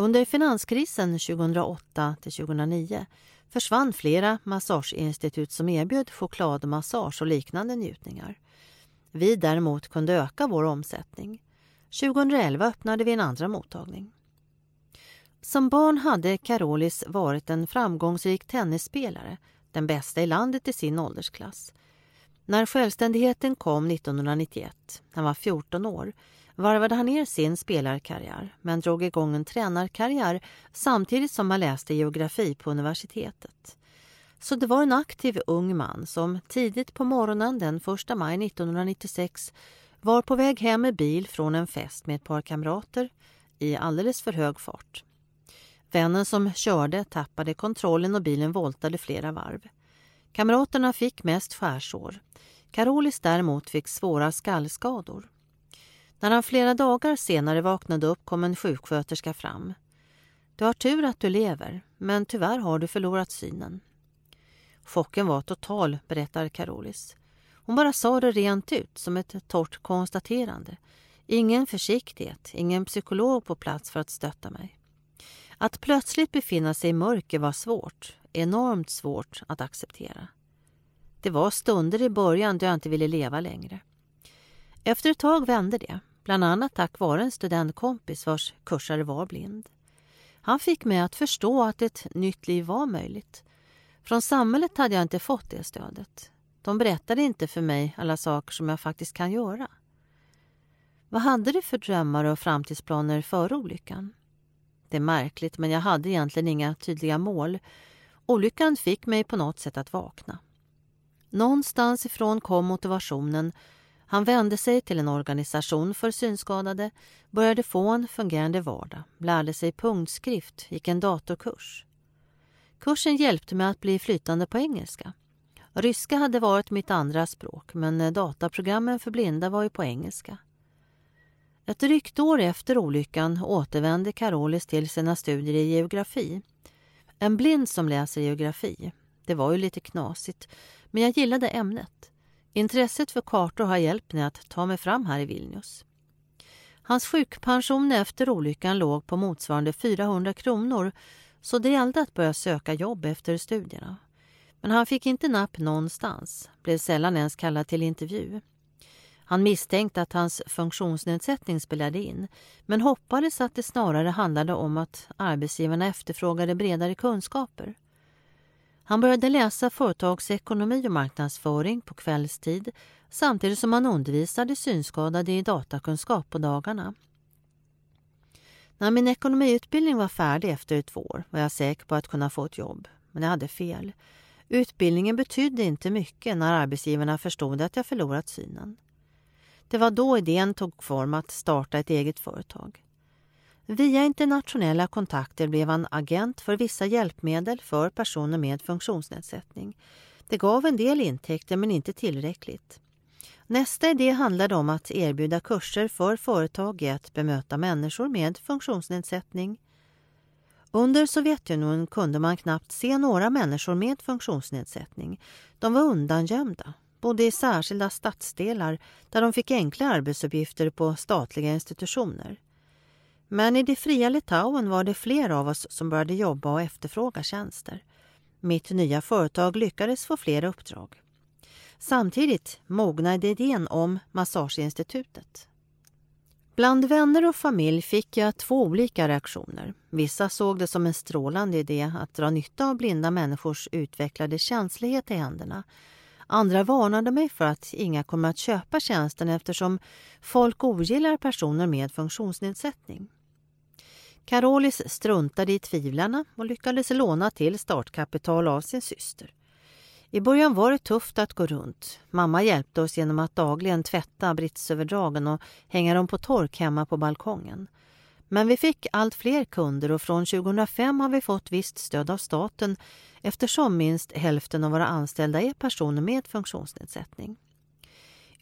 Under finanskrisen 2008-2009 försvann flera massageinstitut som erbjöd chokladmassage och liknande njutningar. Vi däremot kunde öka vår omsättning. 2011 öppnade vi en andra mottagning. Som barn hade Carolis varit en framgångsrik tennisspelare, den bästa i landet i sin åldersklass. När självständigheten kom 1991, han var 14 år, varvade han ner sin spelarkarriär men drog igång en tränarkarriär samtidigt som han läste geografi på universitetet. Så det var en aktiv ung man som tidigt på morgonen den 1 maj 1996 var på väg hem med bil från en fest med ett par kamrater i alldeles för hög fart. Vännen som körde tappade kontrollen och bilen voltade flera varv. Kamraterna fick mest skärsår. Karolis däremot fick svåra skallskador. När han flera dagar senare vaknade upp kom en sjuksköterska fram. Du har tur att du lever, men tyvärr har du förlorat synen. Chocken var total, berättar Carolis. Hon bara sa det rent ut, som ett torrt konstaterande. Ingen försiktighet, ingen psykolog på plats för att stötta mig. Att plötsligt befinna sig i mörker var svårt, enormt svårt att acceptera. Det var stunder i början då jag inte ville leva längre. Efter ett tag vände det, bland annat tack vare en studentkompis vars kursare var blind. Han fick mig att förstå att ett nytt liv var möjligt. Från samhället hade jag inte fått det stödet. De berättade inte för mig alla saker som jag faktiskt kan göra. Vad hade du för drömmar och framtidsplaner före olyckan? Det är märkligt, men jag hade egentligen inga tydliga mål. Olyckan fick mig på något sätt att vakna. Någonstans ifrån kom motivationen. Han vände sig till en organisation för synskadade, började få en fungerande vardag, lärde sig punktskrift, gick en datorkurs. Kursen hjälpte mig att bli flytande på engelska. Ryska hade varit mitt andra språk, men dataprogrammen för blinda var ju på engelska. Ett drygt år efter olyckan återvände Karolis till sina studier i geografi. En blind som läser geografi. Det var ju lite knasigt, men jag gillade ämnet. Intresset för kartor har hjälpt mig att ta mig fram här i Vilnius. Hans sjukpension efter olyckan låg på motsvarande 400 kronor så det gällde att börja söka jobb efter studierna. Men han fick inte napp någonstans, blev sällan ens kallad till intervju. Han misstänkte att hans funktionsnedsättning spelade in men hoppades att det snarare handlade om att arbetsgivarna efterfrågade bredare kunskaper. Han började läsa företagsekonomi och marknadsföring på kvällstid samtidigt som han undervisade synskadade i datakunskap på dagarna. När min ekonomiutbildning var färdig efter två år var jag säker på att kunna få ett jobb, men jag hade fel. Utbildningen betydde inte mycket när arbetsgivarna förstod att jag förlorat synen. Det var då idén tog form att starta ett eget företag. Via internationella kontakter blev han agent för vissa hjälpmedel för personer med funktionsnedsättning. Det gav en del intäkter men inte tillräckligt. Nästa idé handlade om att erbjuda kurser för företag i att bemöta människor med funktionsnedsättning. Under Sovjetunionen kunde man knappt se några människor med funktionsnedsättning. De var undangömda, bodde i särskilda stadsdelar där de fick enkla arbetsuppgifter på statliga institutioner. Men i det fria Litauen var det fler av oss som började jobba och efterfråga tjänster. Mitt nya företag lyckades få fler uppdrag. Samtidigt mognade idén om Massageinstitutet. Bland vänner och familj fick jag två olika reaktioner. Vissa såg det som en strålande idé att dra nytta av blinda människors utvecklade känslighet i händerna. Andra varnade mig för att inga kommer att köpa tjänsten eftersom folk ogillar personer med funktionsnedsättning. Carolis struntade i tvivlarna och lyckades låna till startkapital av sin syster. I början var det tufft att gå runt. Mamma hjälpte oss genom att dagligen tvätta britsöverdragen och hänga dem på tork hemma på balkongen. Men vi fick allt fler kunder och från 2005 har vi fått visst stöd av staten eftersom minst hälften av våra anställda är personer med funktionsnedsättning.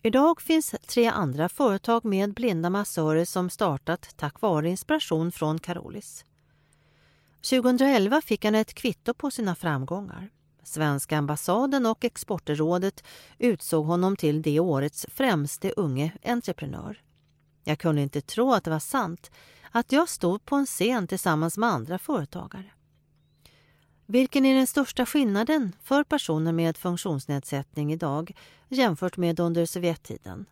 Idag finns tre andra företag med blinda massörer som startat tack vare inspiration från Carolis. 2011 fick han ett kvitto på sina framgångar. Svenska ambassaden och Exportrådet utsåg honom till det årets främste unge entreprenör. Jag kunde inte tro att det var sant att jag stod på en scen tillsammans med andra företagare. Vilken är den största skillnaden för personer med funktionsnedsättning idag jämfört med under Sovjettiden?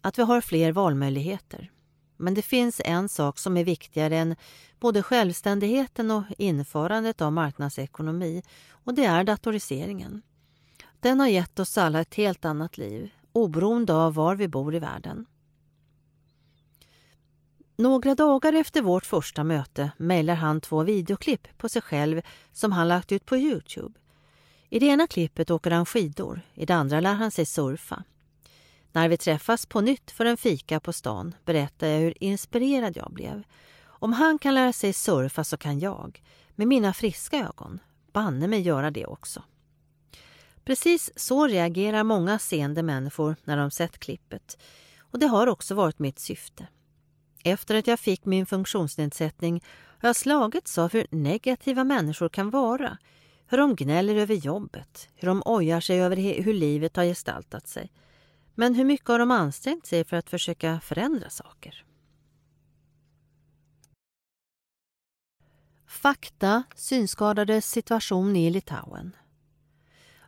Att vi har fler valmöjligheter. Men det finns en sak som är viktigare än både självständigheten och införandet av marknadsekonomi och det är datoriseringen. Den har gett oss alla ett helt annat liv, oberoende av var vi bor i världen. Några dagar efter vårt första möte mejlar han två videoklipp på sig själv som han lagt ut på Youtube. I det ena klippet åker han skidor, i det andra lär han sig surfa. När vi träffas på nytt för en fika på stan berättar jag hur inspirerad jag blev. Om han kan lära sig surfa så kan jag, med mina friska ögon, banne mig göra det också. Precis så reagerar många seende människor när de sett klippet. Och det har också varit mitt syfte. Efter att jag fick min funktionsnedsättning har jag slagits av hur negativa människor kan vara. Hur de gnäller över jobbet, hur de ojar sig över hur livet har gestaltat sig. Men hur mycket har de ansträngt sig för att försöka förändra saker? Fakta synskadades situation i Litauen.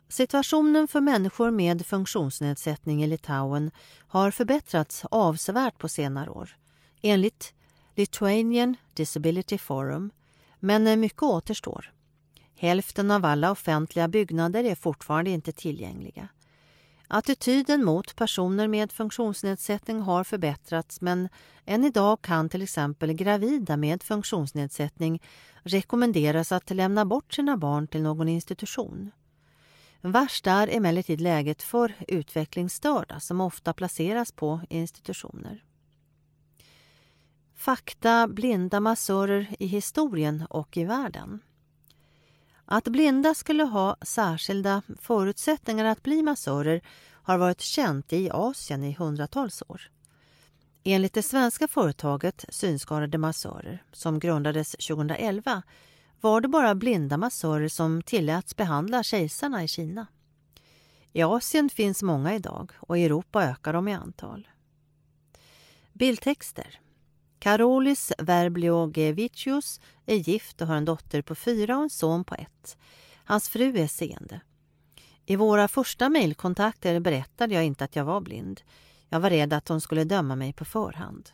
Situationen för människor med funktionsnedsättning i Litauen har förbättrats avsevärt på senare år, enligt Lithuanian Disability Forum, men eh, mycket återstår. Hälften av alla offentliga byggnader är fortfarande inte tillgängliga. Attityden mot personer med funktionsnedsättning har förbättrats men än idag kan till exempel gravida med funktionsnedsättning rekommenderas att lämna bort sina barn till någon institution. Värst är emellertid läget för utvecklingsstörda som ofta placeras på institutioner. Fakta blinda massörer i historien och i världen. Att blinda skulle ha särskilda förutsättningar att bli massörer har varit känt i Asien i hundratals år. Enligt det svenska företaget Synskadade massörer, som grundades 2011, var det bara blinda massörer som tilläts behandla kejsarna i Kina. I Asien finns många idag och i Europa ökar de i antal. Bildtexter Karolis Verbliogevicius är gift och har en dotter på fyra och en son på ett. Hans fru är seende. I våra första mejlkontakter berättade jag inte att jag var blind. Jag var rädd att hon skulle döma mig på förhand.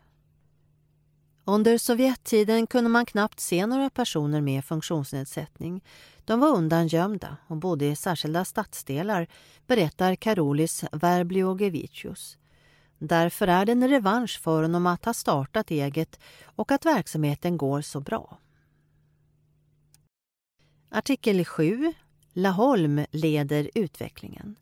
Under Sovjettiden kunde man knappt se några personer med funktionsnedsättning. De var undangömda och bodde i särskilda stadsdelar, berättar Karolis Verbliogevicius. Därför är det en revansch för honom att ha startat eget och att verksamheten går så bra. Artikel 7. Laholm leder utvecklingen.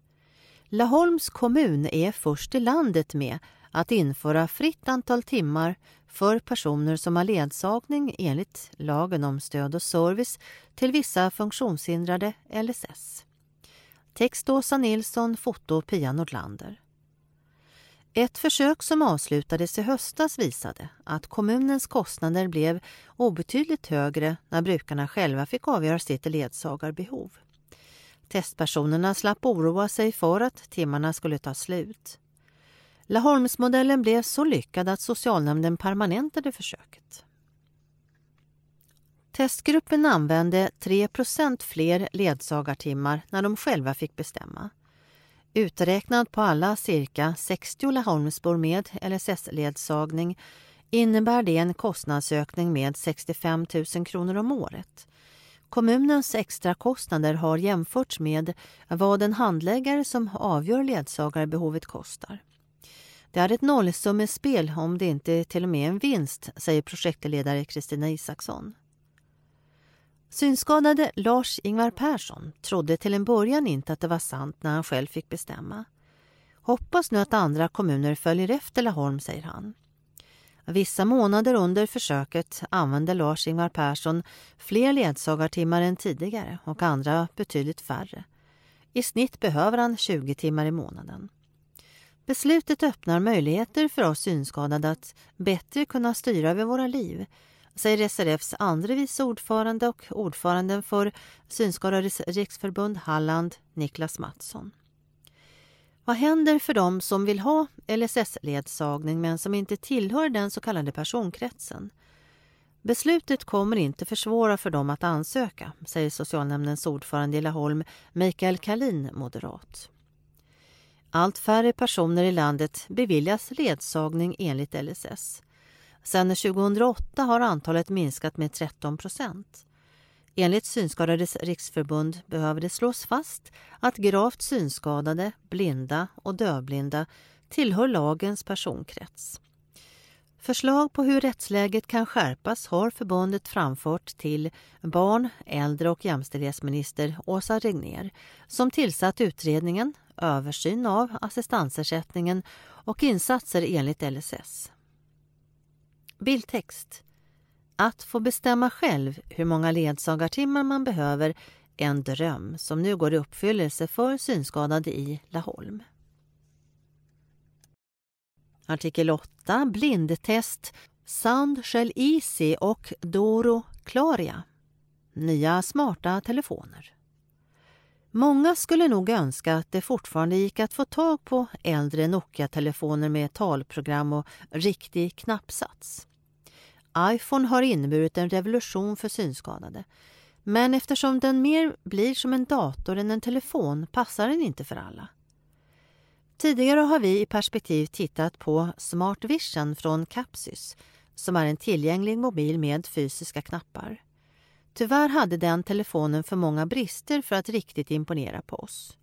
Laholms kommun är först i landet med att införa fritt antal timmar för personer som har ledsagning enligt lagen om stöd och service till vissa funktionshindrade, LSS. Text Åsa Nilsson, foto Pia Nordlander. Ett försök som avslutades i höstas visade att kommunens kostnader blev obetydligt högre när brukarna själva fick avgöra sitt ledsagarbehov. Testpersonerna slapp oroa sig för att timmarna skulle ta slut. Laholmsmodellen blev så lyckad att socialnämnden permanentade försöket. Testgruppen använde 3% fler ledsagartimmar när de själva fick bestämma. Uträknat på alla cirka 60 Laholmsbor med LSS-ledsagning innebär det en kostnadsökning med 65 000 kronor om året. Kommunens extra kostnader har jämförts med vad en handläggare som avgör ledsagarbehovet kostar. Det är ett nollsummespel om det inte till och med är en vinst, säger projektledare Kristina Isaksson. Synskadade Lars-Ingvar Persson trodde till en början inte att det var sant när han själv fick bestämma. Hoppas nu att andra kommuner följer efter Laholm, säger han. Vissa månader under försöket använde Lars-Ingvar Persson fler ledsagartimmar än tidigare och andra betydligt färre. I snitt behöver han 20 timmar i månaden. Beslutet öppnar möjligheter för oss synskadade att bättre kunna styra över våra liv säger SRFs andre vice ordförande och ordföranden för Synskadades riksförbund Halland, Niklas Mattsson. Vad händer för dem som vill ha LSS-ledsagning men som inte tillhör den så kallade personkretsen? Beslutet kommer inte försvåra för dem att ansöka, säger socialnämndens ordförande i Laholm, Mikael Kalin, moderat. Allt färre personer i landet beviljas ledsagning enligt LSS. Sedan 2008 har antalet minskat med 13 procent. Enligt Synskadades riksförbund behöver det slås fast att gravt synskadade, blinda och dövblinda tillhör lagens personkrets. Förslag på hur rättsläget kan skärpas har förbundet framfört till barn-, äldre och jämställdhetsminister Åsa Regner som tillsatt utredningen Översyn av assistansersättningen och insatser enligt LSS. Bildtext. Att få bestämma själv hur många ledsagartimmar man behöver är en dröm som nu går i uppfyllelse för synskadade i Laholm. Artikel 8. Blindtest soundshell Easy och Doro Claria. Nya smarta telefoner. Många skulle nog önska att det fortfarande gick att få tag på äldre Nokia-telefoner med talprogram och riktig knappsats iPhone har inneburit en revolution för synskadade. Men eftersom den mer blir som en dator än en telefon passar den inte för alla. Tidigare har vi i Perspektiv tittat på Smart Vision från Capsys som är en tillgänglig mobil med fysiska knappar. Tyvärr hade den telefonen för många brister för att riktigt imponera på oss.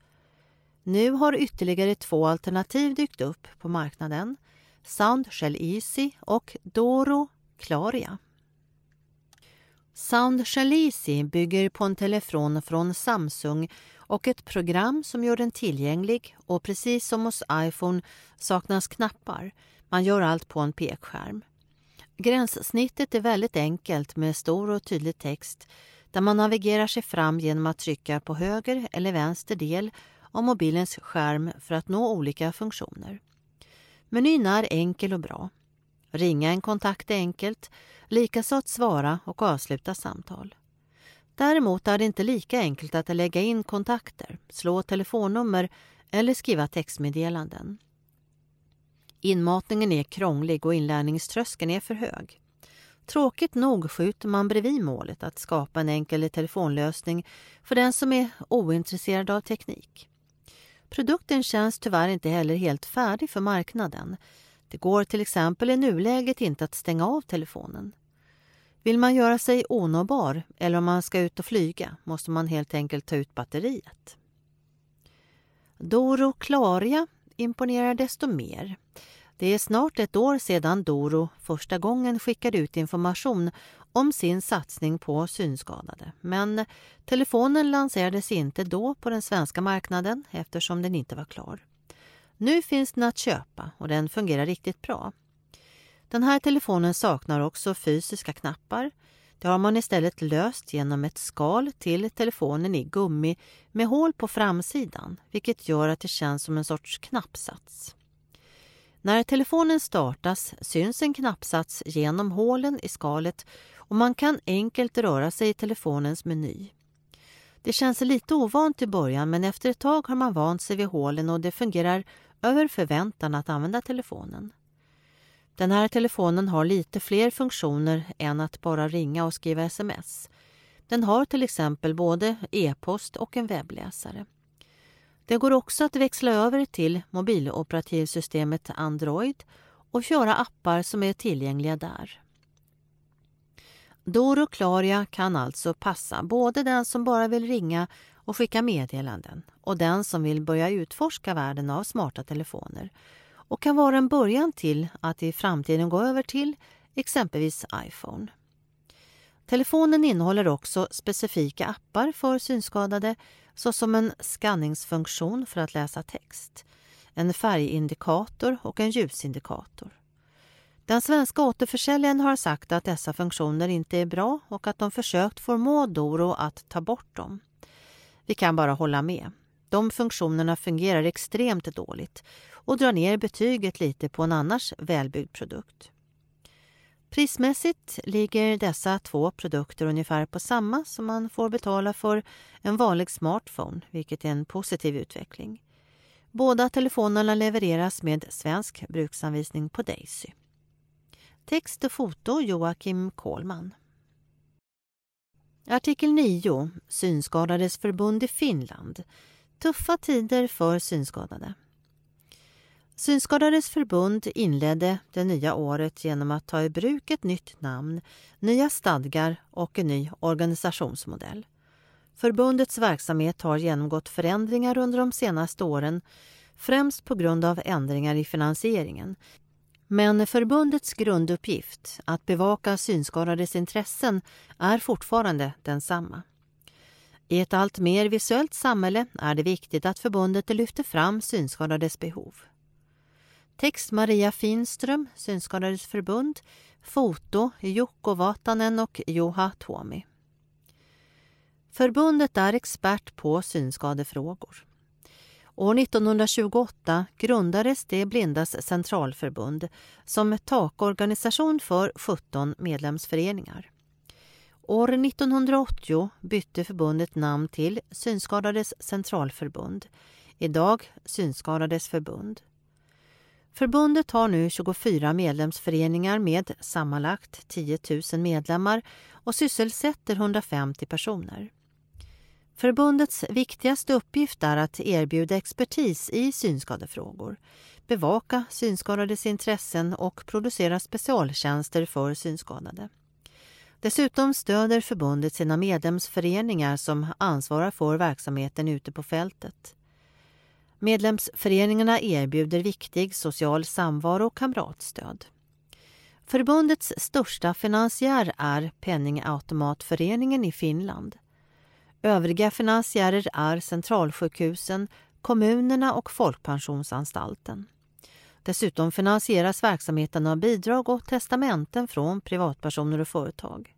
Nu har ytterligare två alternativ dykt upp på marknaden. Soundshell Easy och Doro Claria. Sound Easy bygger på en telefon från Samsung och ett program som gör den tillgänglig och precis som hos iPhone saknas knappar. Man gör allt på en pekskärm. Gränssnittet är väldigt enkelt med stor och tydlig text där man navigerar sig fram genom att trycka på höger eller vänster del av mobilens skärm för att nå olika funktioner. Menyn är enkel och bra. Ringa en kontakt är enkelt, likaså att svara och avsluta samtal. Däremot är det inte lika enkelt att lägga in kontakter, slå telefonnummer eller skriva textmeddelanden. Inmatningen är krånglig och inlärningströskeln är för hög. Tråkigt nog skjuter man bredvid målet att skapa en enkel telefonlösning för den som är ointresserad av teknik. Produkten känns tyvärr inte heller helt färdig för marknaden. Det går till exempel i nuläget inte att stänga av telefonen. Vill man göra sig onåbar eller om man ska ut och flyga måste man helt enkelt ta ut batteriet. Doro Claria imponerar desto mer. Det är snart ett år sedan Doro första gången skickade ut information om sin satsning på synskadade. Men telefonen lanserades inte då på den svenska marknaden eftersom den inte var klar. Nu finns den att köpa och den fungerar riktigt bra. Den här telefonen saknar också fysiska knappar. Det har man istället löst genom ett skal till telefonen i gummi med hål på framsidan vilket gör att det känns som en sorts knappsats. När telefonen startas syns en knappsats genom hålen i skalet och man kan enkelt röra sig i telefonens meny. Det känns lite ovant i början men efter ett tag har man vant sig vid hålen och det fungerar över förväntan att använda telefonen. Den här telefonen har lite fler funktioner än att bara ringa och skriva sms. Den har till exempel både e-post och en webbläsare. Det går också att växla över till mobiloperativsystemet Android och köra appar som är tillgängliga där. Doro Claria kan alltså passa både den som bara vill ringa och skicka meddelanden och den som vill börja utforska världen av smarta telefoner och kan vara en början till att i framtiden gå över till exempelvis iPhone. Telefonen innehåller också specifika appar för synskadade såsom en skanningsfunktion för att läsa text, en färgindikator och en ljusindikator. Den svenska återförsäljaren har sagt att dessa funktioner inte är bra och att de försökt förmå Doro att ta bort dem. Vi kan bara hålla med. De funktionerna fungerar extremt dåligt och drar ner betyget lite på en annars välbyggd produkt. Prismässigt ligger dessa två produkter ungefär på samma som man får betala för en vanlig smartphone, vilket är en positiv utveckling. Båda telefonerna levereras med svensk bruksanvisning på Daisy. Text och foto Joakim Kohlman. Artikel 9. Synskadades förbund i Finland. Tuffa tider för synskadade. Synskadades förbund inledde det nya året genom att ta i bruk ett nytt namn, nya stadgar och en ny organisationsmodell. Förbundets verksamhet har genomgått förändringar under de senaste åren främst på grund av ändringar i finansieringen. Men förbundets grunduppgift, att bevaka synskadades intressen, är fortfarande densamma. I ett allt mer visuellt samhälle är det viktigt att förbundet lyfter fram synskadades behov. Text Maria Finström, Synskadades förbund. Foto Jukko Vatanen och Juha Tuomi. Förbundet är expert på synskadefrågor. År 1928 grundades det Blindas centralförbund som takorganisation för 17 medlemsföreningar. År 1980 bytte förbundet namn till Synskadades centralförbund, idag Synskadades förbund. Förbundet har nu 24 medlemsföreningar med sammanlagt 10 000 medlemmar och sysselsätter 150 personer. Förbundets viktigaste uppgift är att erbjuda expertis i synskadefrågor, bevaka synskadades intressen och producera specialtjänster för synskadade. Dessutom stöder förbundet sina medlemsföreningar som ansvarar för verksamheten ute på fältet. Medlemsföreningarna erbjuder viktig social samvaro och kamratstöd. Förbundets största finansiär är Penningautomatföreningen i Finland. Övriga finansiärer är centralsjukhusen, kommunerna och Folkpensionsanstalten. Dessutom finansieras verksamheten av bidrag och testamenten från privatpersoner och företag.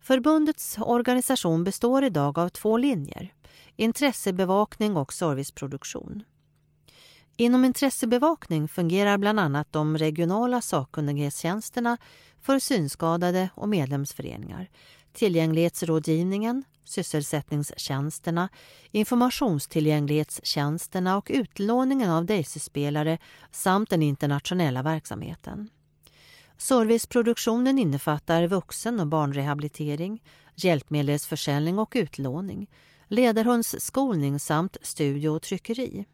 Förbundets organisation består idag av två linjer, intressebevakning och serviceproduktion. Inom intressebevakning fungerar bland annat de regionala sakkunnighetstjänsterna för synskadade och medlemsföreningar, tillgänglighetsrådgivningen, sysselsättningstjänsterna, informationstillgänglighetstjänsterna och utlåningen av Daisy-spelare samt den internationella verksamheten. Serviceproduktionen innefattar vuxen och barnrehabilitering, hjälpmedelsförsäljning och utlåning, ledarhundsskolning samt studio och tryckeri.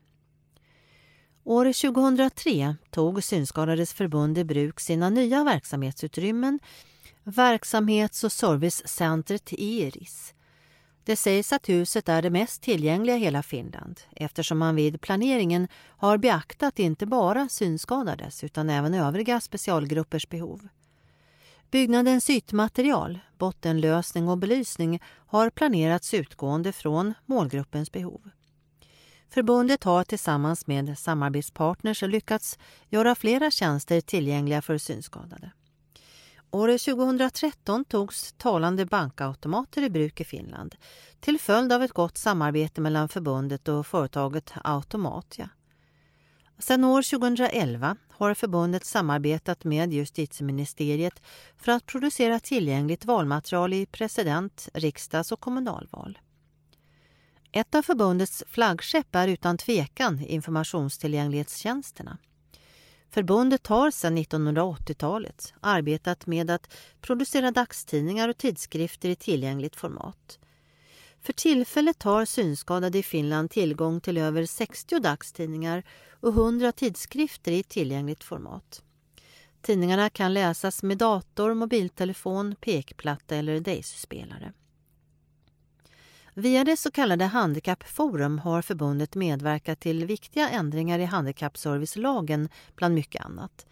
År 2003 tog Synskadades förbund i bruk sina nya verksamhetsutrymmen verksamhets och servicecentret Iris det sägs att huset är det mest tillgängliga i hela Finland eftersom man vid planeringen har beaktat inte bara synskadades utan även övriga specialgruppers behov. Byggnadens ytmaterial, bottenlösning och belysning har planerats utgående från målgruppens behov. Förbundet har tillsammans med samarbetspartners lyckats göra flera tjänster tillgängliga för synskadade. År 2013 togs talande bankautomater i bruk i Finland till följd av ett gott samarbete mellan förbundet och företaget Automatia. Sedan år 2011 har förbundet samarbetat med justitieministeriet för att producera tillgängligt valmaterial i president-, riksdags och kommunalval. Ett av förbundets flaggskepp är utan tvekan informationstillgänglighetstjänsterna. Förbundet har sedan 1980-talet arbetat med att producera dagstidningar och tidskrifter i tillgängligt format. För tillfället har synskadade i Finland tillgång till över 60 dagstidningar och 100 tidskrifter i tillgängligt format. Tidningarna kan läsas med dator, mobiltelefon, pekplatta eller Daisy-spelare. Via det så kallade Handikappforum har förbundet medverkat till viktiga ändringar i handikappservicelagen bland mycket annat.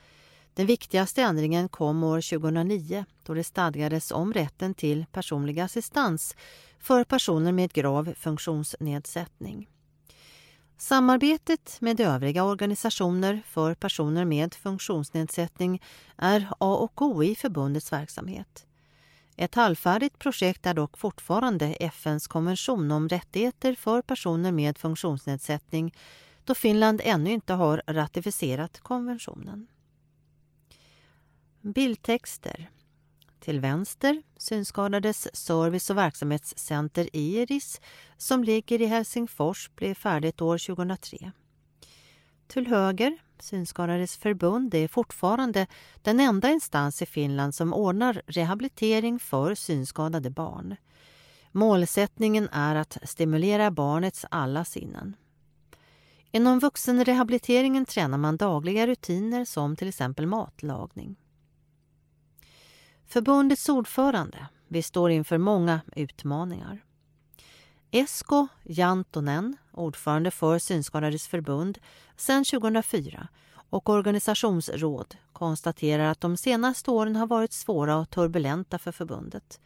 Den viktigaste ändringen kom år 2009 då det stadgades om rätten till personlig assistans för personer med grav funktionsnedsättning. Samarbetet med övriga organisationer för personer med funktionsnedsättning är A och O i förbundets verksamhet. Ett halvfärdigt projekt är dock fortfarande FNs konvention om rättigheter för personer med funktionsnedsättning då Finland ännu inte har ratificerat konventionen. Bildtexter till vänster Synskadades service och verksamhetscenter IRIS som ligger i Helsingfors blev färdigt år 2003. Till höger Synskadades förbund är fortfarande den enda instans i Finland som ordnar rehabilitering för synskadade barn. Målsättningen är att stimulera barnets alla sinnen. Inom vuxenrehabiliteringen tränar man dagliga rutiner som till exempel matlagning. Förbundets ordförande, vi står inför många utmaningar. Esko Jantonen, ordförande för Synskadades förbund sedan 2004 och organisationsråd konstaterar att de senaste åren har varit svåra och turbulenta för förbundet.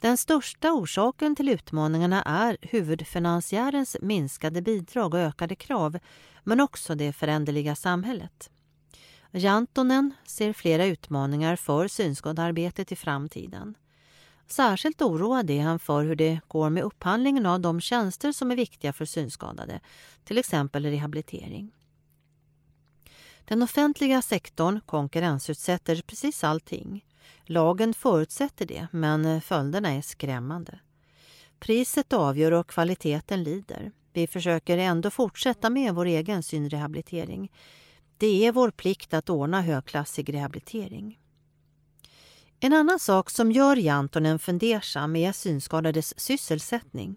Den största orsaken till utmaningarna är huvudfinansiärens minskade bidrag och ökade krav, men också det föränderliga samhället. Jantonen ser flera utmaningar för synskadearbetet i framtiden. Särskilt oroad är han för hur det går med upphandlingen av de tjänster som är viktiga för synskadade, till exempel rehabilitering. Den offentliga sektorn konkurrensutsätter precis allting. Lagen förutsätter det, men följderna är skrämmande. Priset avgör och kvaliteten lider. Vi försöker ändå fortsätta med vår egen synrehabilitering. Det är vår plikt att ordna högklassig rehabilitering. En annan sak som gör Jantonen fundersam är synskadades sysselsättning.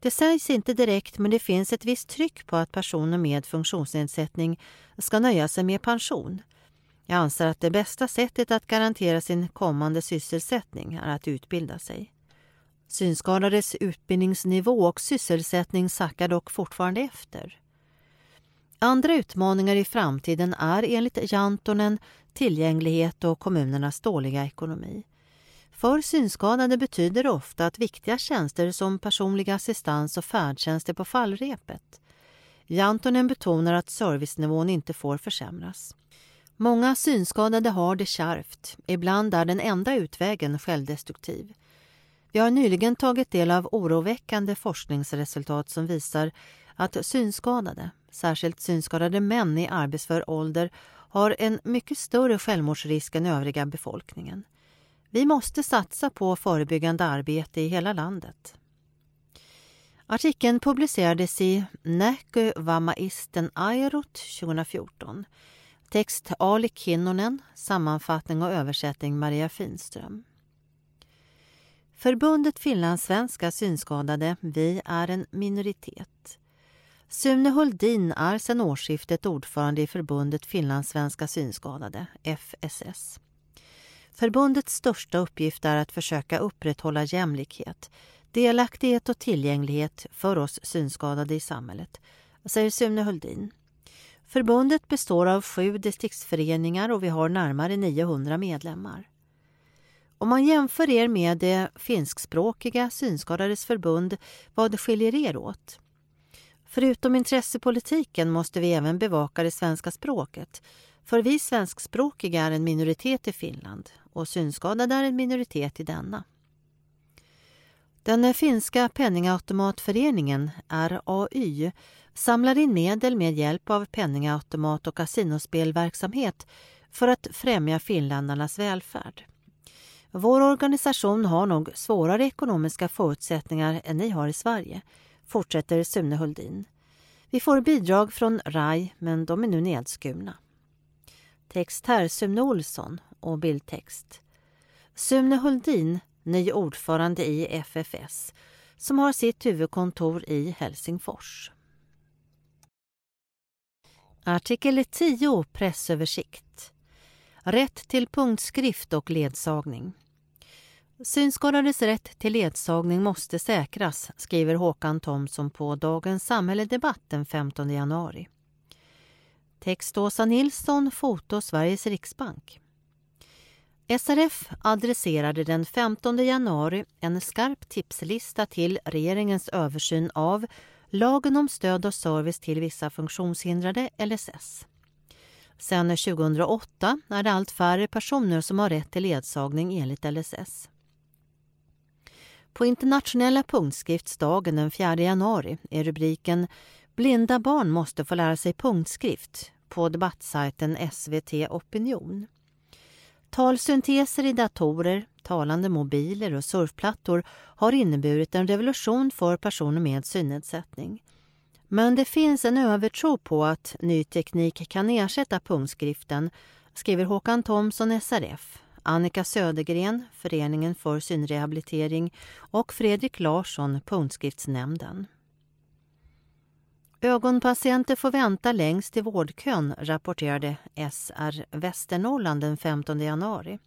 Det sägs inte direkt men det finns ett visst tryck på att personer med funktionsnedsättning ska nöja sig med pension. Jag anser att det bästa sättet att garantera sin kommande sysselsättning är att utbilda sig. Synskadades utbildningsnivå och sysselsättning sackar dock fortfarande efter. Andra utmaningar i framtiden är enligt Jantonen tillgänglighet och kommunernas dåliga ekonomi. För synskadade betyder det ofta att viktiga tjänster som personlig assistans och färdtjänst är på fallrepet. Jantonen betonar att servicenivån inte får försämras. Många synskadade har det kärvt. Ibland är den enda utvägen självdestruktiv. Vi har nyligen tagit del av oroväckande forskningsresultat som visar att synskadade, särskilt synskadade män i arbetsför ålder, har en mycket större självmordsrisk än övriga befolkningen. Vi måste satsa på förebyggande arbete i hela landet. Artikeln publicerades i Näkö Vammaisten Airut 2014. Text Ali Kinnunen, sammanfattning och översättning Maria Finström. Förbundet finlandssvenska synskadade, vi är en minoritet. Sune Huldin är sedan årsskiftet ordförande i förbundet finlandssvenska synskadade, FSS. Förbundets största uppgift är att försöka upprätthålla jämlikhet, delaktighet och tillgänglighet för oss synskadade i samhället, säger Sune Huldin. Förbundet består av sju distriktsföreningar och vi har närmare 900 medlemmar. Om man jämför er med det finskspråkiga Synskadades förbund, vad skiljer er åt? Förutom intressepolitiken måste vi även bevaka det svenska språket. För vi svenskspråkiga är en minoritet i Finland och synskadade är en minoritet i denna. Den finska penningautomatföreningen, RAY, samlar in medel med hjälp av penningautomat och kasinospelverksamhet för att främja finländarnas välfärd. Vår organisation har nog svårare ekonomiska förutsättningar än ni har i Sverige, fortsätter Sune Huldin. Vi får bidrag från RAI, men de är nu nedskurna. Text här Sune Olsson och bildtext. Sune Huldin, ny ordförande i FFS, som har sitt huvudkontor i Helsingfors. Artikel 10 Pressöversikt. Rätt till punktskrift och ledsagning. Synskadades rätt till ledsagning måste säkras, skriver Håkan Thomsson på Dagens Samhälle Debatt den 15 januari. Text Åsa Nilsson, foto Sveriges riksbank. SRF adresserade den 15 januari en skarp tipslista till regeringens översyn av lagen om stöd och service till vissa funktionshindrade, LSS. Sedan 2008 är det allt färre personer som har rätt till ledsagning enligt LSS. På internationella punktskriftsdagen den 4 januari är rubriken Blinda barn måste få lära sig punktskrift på debattsajten SVT Opinion. Talsynteser i datorer, talande mobiler och surfplattor har inneburit en revolution för personer med synnedsättning. Men det finns en övertro på att ny teknik kan ersätta punktskriften, skriver Håkan Thomsson, SRF, Annika Södergren, Föreningen för synrehabilitering och Fredrik Larsson, Punktskriftsnämnden. Ögonpatienter får vänta längst i vårdkön, rapporterade SR Västernorrland den 15 januari.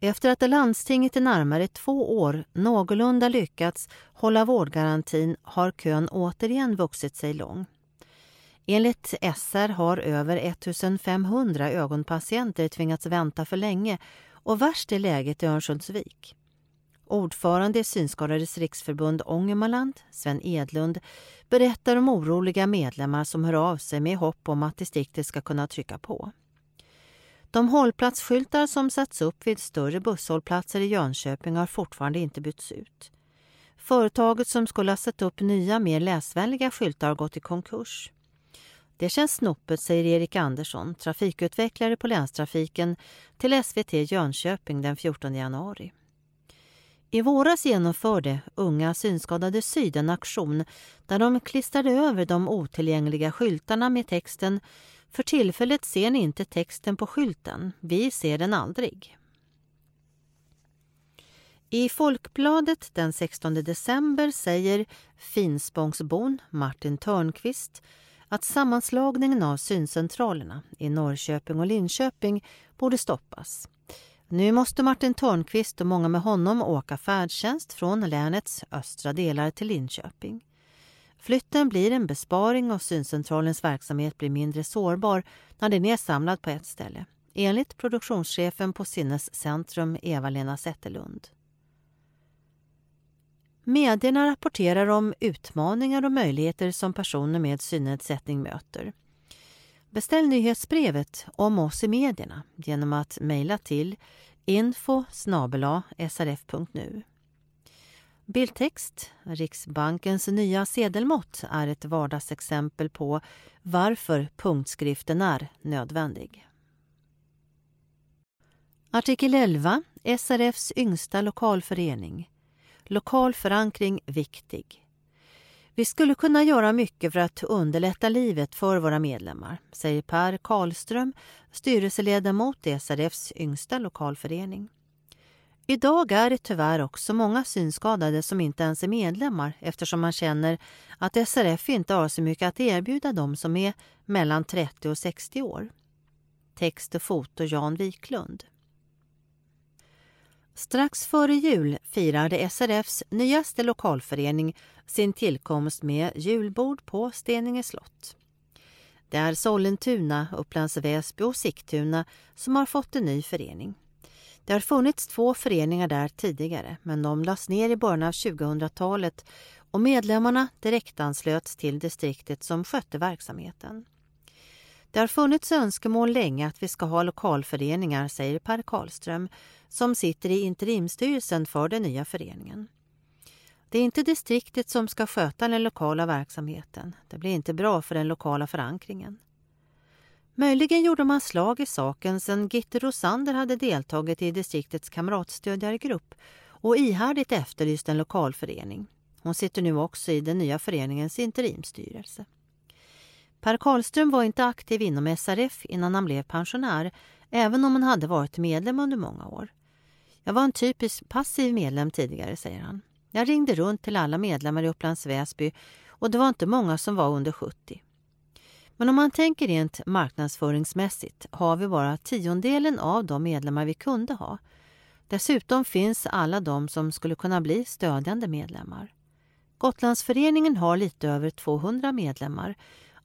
Efter att landstinget i närmare två år någorlunda lyckats hålla vårdgarantin har kön återigen vuxit sig lång. Enligt SR har över 1500 ögonpatienter tvingats vänta för länge och värst är läget i Örnsköldsvik. Ordförande i Synskadades riksförbund Ångermanland, Sven Edlund, berättar om oroliga medlemmar som hör av sig med hopp om att distriktet ska kunna trycka på. De hållplatsskyltar som satts upp vid större busshållplatser i Jönköping har fortfarande inte bytts ut. Företaget som skulle ha satt upp nya, mer läsvänliga skyltar har gått i konkurs. Det känns snopet, säger Erik Andersson, trafikutvecklare på länstrafiken till SVT Jönköping den 14 januari. I våras genomförde Unga Synskadade Syd en aktion där de klistrade över de otillgängliga skyltarna med texten För tillfället ser ni inte texten på skylten. Vi ser den aldrig. I Folkbladet den 16 december säger Finspångsbon Martin Törnqvist att sammanslagningen av syncentralerna i Norrköping och Linköping borde stoppas. Nu måste Martin Törnqvist och många med honom åka färdtjänst från länets östra delar till Linköping. Flytten blir en besparing och syncentralens verksamhet blir mindre sårbar när den är samlad på ett ställe, enligt produktionschefen på Sinnescentrum Eva-Lena Zetterlund. Medierna rapporterar om utmaningar och möjligheter som personer med synnedsättning möter. Beställ nyhetsbrevet om oss i medierna genom att mejla till info srf.nu. Bildtext. Riksbankens nya sedelmått är ett vardagsexempel på varför punktskriften är nödvändig. Artikel 11. SRFs yngsta lokalförening. Lokal förankring viktig. Vi skulle kunna göra mycket för att underlätta livet för våra medlemmar, säger Per Karlström, styrelseledamot i SRFs yngsta lokalförening. Idag är det tyvärr också många synskadade som inte ens är medlemmar eftersom man känner att SRF inte har så mycket att erbjuda dem som är mellan 30 och 60 år. Text och foto Jan Wiklund. Strax före jul firade SRFs nyaste lokalförening sin tillkomst med julbord på Steninge slott. Det är Sollentuna, Upplands Väsby och Sigtuna som har fått en ny förening. Det har funnits två föreningar där tidigare men de lades ner i början av 2000-talet och medlemmarna direktanslöts till distriktet som skötte verksamheten. Det har funnits önskemål länge att vi ska ha lokalföreningar, säger Per Karlström som sitter i interimstyrelsen för den nya föreningen. Det är inte distriktet som ska sköta den lokala verksamheten. Det blir inte bra för den lokala förankringen. Möjligen gjorde man slag i saken sedan Gitte Rosander hade deltagit i distriktets kamratstödjargrupp och ihärdigt efterlyst en lokalförening. Hon sitter nu också i den nya föreningens interimstyrelse. Per Karlström var inte aktiv inom SRF innan han blev pensionär, även om han hade varit medlem under många år. Jag var en typisk passiv medlem tidigare, säger han. Jag ringde runt till alla medlemmar i Upplands Väsby och det var inte många som var under 70. Men om man tänker rent marknadsföringsmässigt har vi bara tiondelen av de medlemmar vi kunde ha. Dessutom finns alla de som skulle kunna bli stödjande medlemmar. Gotlandsföreningen har lite över 200 medlemmar.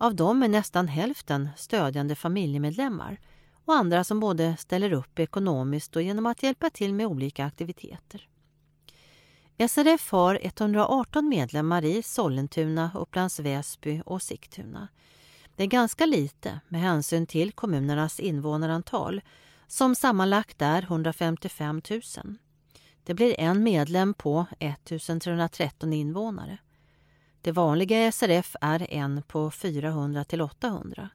Av dem är nästan hälften stödjande familjemedlemmar och andra som både ställer upp ekonomiskt och genom att hjälpa till med olika aktiviteter. SRF har 118 medlemmar i Sollentuna, Upplands Väsby och Sigtuna. Det är ganska lite med hänsyn till kommunernas invånarantal som sammanlagt är 155 000. Det blir en medlem på 1 313 invånare. Det vanliga i SRF är en på 400 till 800.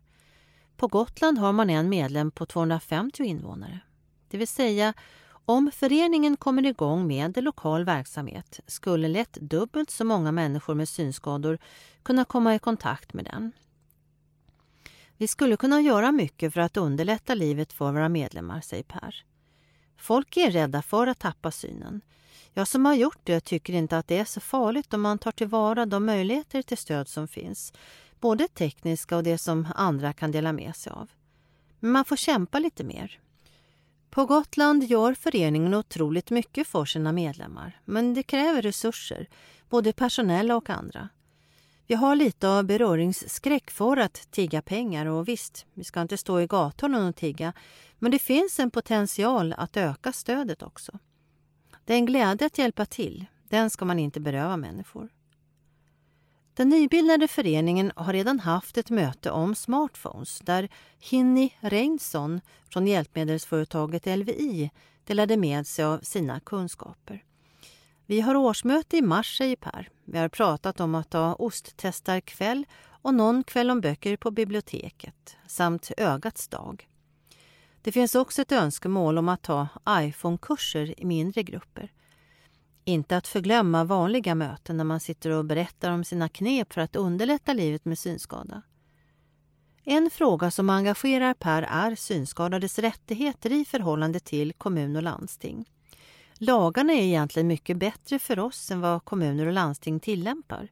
På Gotland har man en medlem på 250 invånare. Det vill säga, om föreningen kommer igång med lokal verksamhet skulle lätt dubbelt så många människor med synskador kunna komma i kontakt med den. Vi skulle kunna göra mycket för att underlätta livet för våra medlemmar, säger Per. Folk är rädda för att tappa synen. Jag som har gjort det tycker inte att det är så farligt om man tar tillvara de möjligheter till stöd som finns både tekniska och det som andra kan dela med sig av. Men man får kämpa lite mer. På Gotland gör föreningen otroligt mycket för sina medlemmar men det kräver resurser, både personella och andra. Vi har lite av beröringsskräck för att tigga pengar och visst, vi ska inte stå i gatorna och tigga, men det finns en potential att öka stödet också. Det är en glädje att hjälpa till, den ska man inte beröva människor. Den nybildade föreningen har redan haft ett möte om smartphones där Hinni Reinsson från hjälpmedelsföretaget LVI delade med sig av sina kunskaper. Vi har årsmöte i mars, säger Per. Vi har pratat om att ha osttestarkväll och någon kväll om böcker på biblioteket samt Ögats dag. Det finns också ett önskemål om att ha iPhone-kurser i mindre grupper. Inte att förglömma vanliga möten när man sitter och berättar om sina knep för att underlätta livet med synskada. En fråga som engagerar Per är synskadades rättigheter i förhållande till kommun och landsting. Lagarna är egentligen mycket bättre för oss än vad kommuner och landsting tillämpar.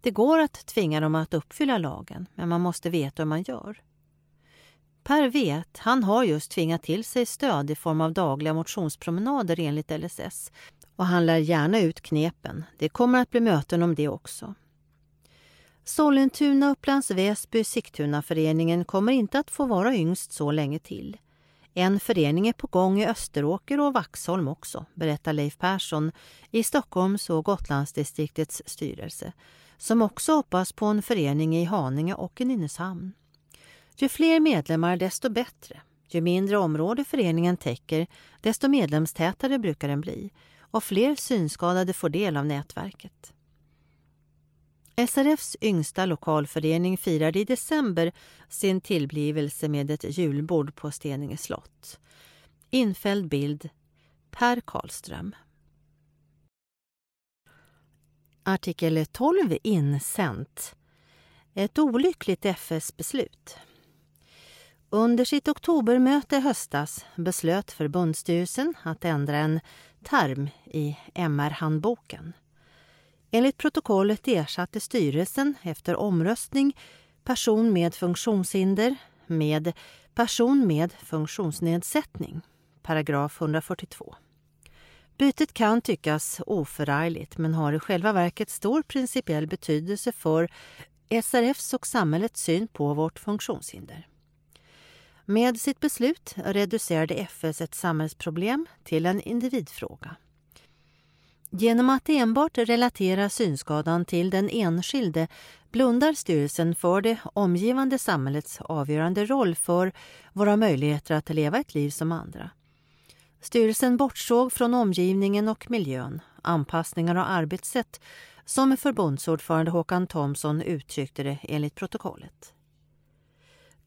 Det går att tvinga dem att uppfylla lagen, men man måste veta hur man gör. Per vet, han har just tvingat till sig stöd i form av dagliga motionspromenader enligt LSS och han lär gärna ut knepen. Det kommer att bli möten om det också. Sollentuna, Upplands Väsby, Sigtuna-föreningen kommer inte att få vara yngst så länge till. En förening är på gång i Österåker och Vaxholm också, berättar Leif Persson i Stockholms och Gotlandsdistriktets styrelse, som också hoppas på en förening i Haninge och i Nynäshamn. Ju fler medlemmar desto bättre. Ju mindre område föreningen täcker, desto medlemstätare brukar den bli och fler synskadade får del av nätverket. SRFs yngsta lokalförening firade i december sin tillblivelse med ett julbord på Steninge slott. Infälld bild Per Karlström. Artikel 12 insänt. Ett olyckligt FS-beslut. Under sitt oktobermöte i höstas beslöt förbundsstyrelsen att ändra en term i MR-handboken. Enligt protokollet ersatte styrelsen efter omröstning person med funktionshinder med person med funktionsnedsättning, paragraf 142. Bytet kan tyckas oförargligt men har i själva verket stor principiell betydelse för SRFs och samhällets syn på vårt funktionshinder. Med sitt beslut reducerade FS ett samhällsproblem till en individfråga. Genom att enbart relatera synskadan till den enskilde blundar styrelsen för det omgivande samhällets avgörande roll för våra möjligheter att leva ett liv som andra. Styrelsen bortsåg från omgivningen och miljön, anpassningar och arbetssätt som förbundsordförande Håkan Thomsson uttryckte det enligt protokollet.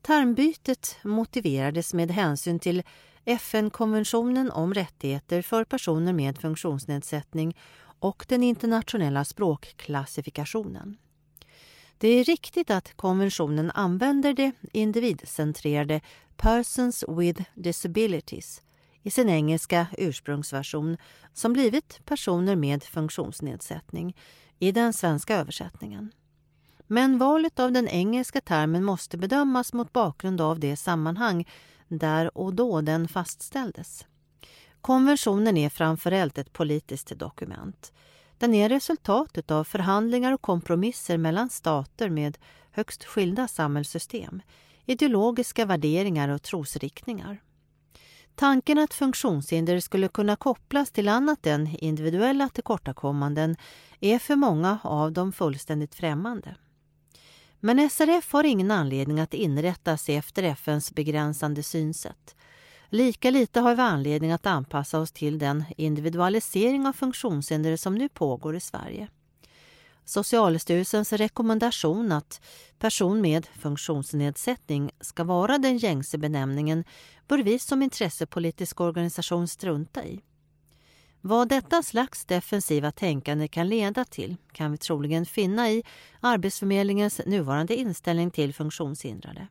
Termbytet motiverades med hänsyn till FN-konventionen om rättigheter för personer med funktionsnedsättning och den internationella språkklassifikationen. Det är riktigt att konventionen använder det individcentrerade Persons with Disabilities i sin engelska ursprungsversion som blivit personer med funktionsnedsättning i den svenska översättningen. Men valet av den engelska termen måste bedömas mot bakgrund av det sammanhang där och då den fastställdes. Konventionen är framförallt ett politiskt dokument. Den är resultatet av förhandlingar och kompromisser mellan stater med högst skilda samhällssystem, ideologiska värderingar och trosriktningar. Tanken att funktionshinder skulle kunna kopplas till annat än individuella tillkortakommanden är för många av dem fullständigt främmande. Men SRF har ingen anledning att inrätta sig efter FNs begränsande synsätt. Lika lite har vi anledning att anpassa oss till den individualisering av funktionshinder som nu pågår i Sverige. Socialstyrelsens rekommendation att person med funktionsnedsättning ska vara den gängse benämningen bör vi som intressepolitisk organisation strunta i. Vad detta slags defensiva tänkande kan leda till kan vi troligen finna i Arbetsförmedlingens nuvarande inställning till funktionshindrade.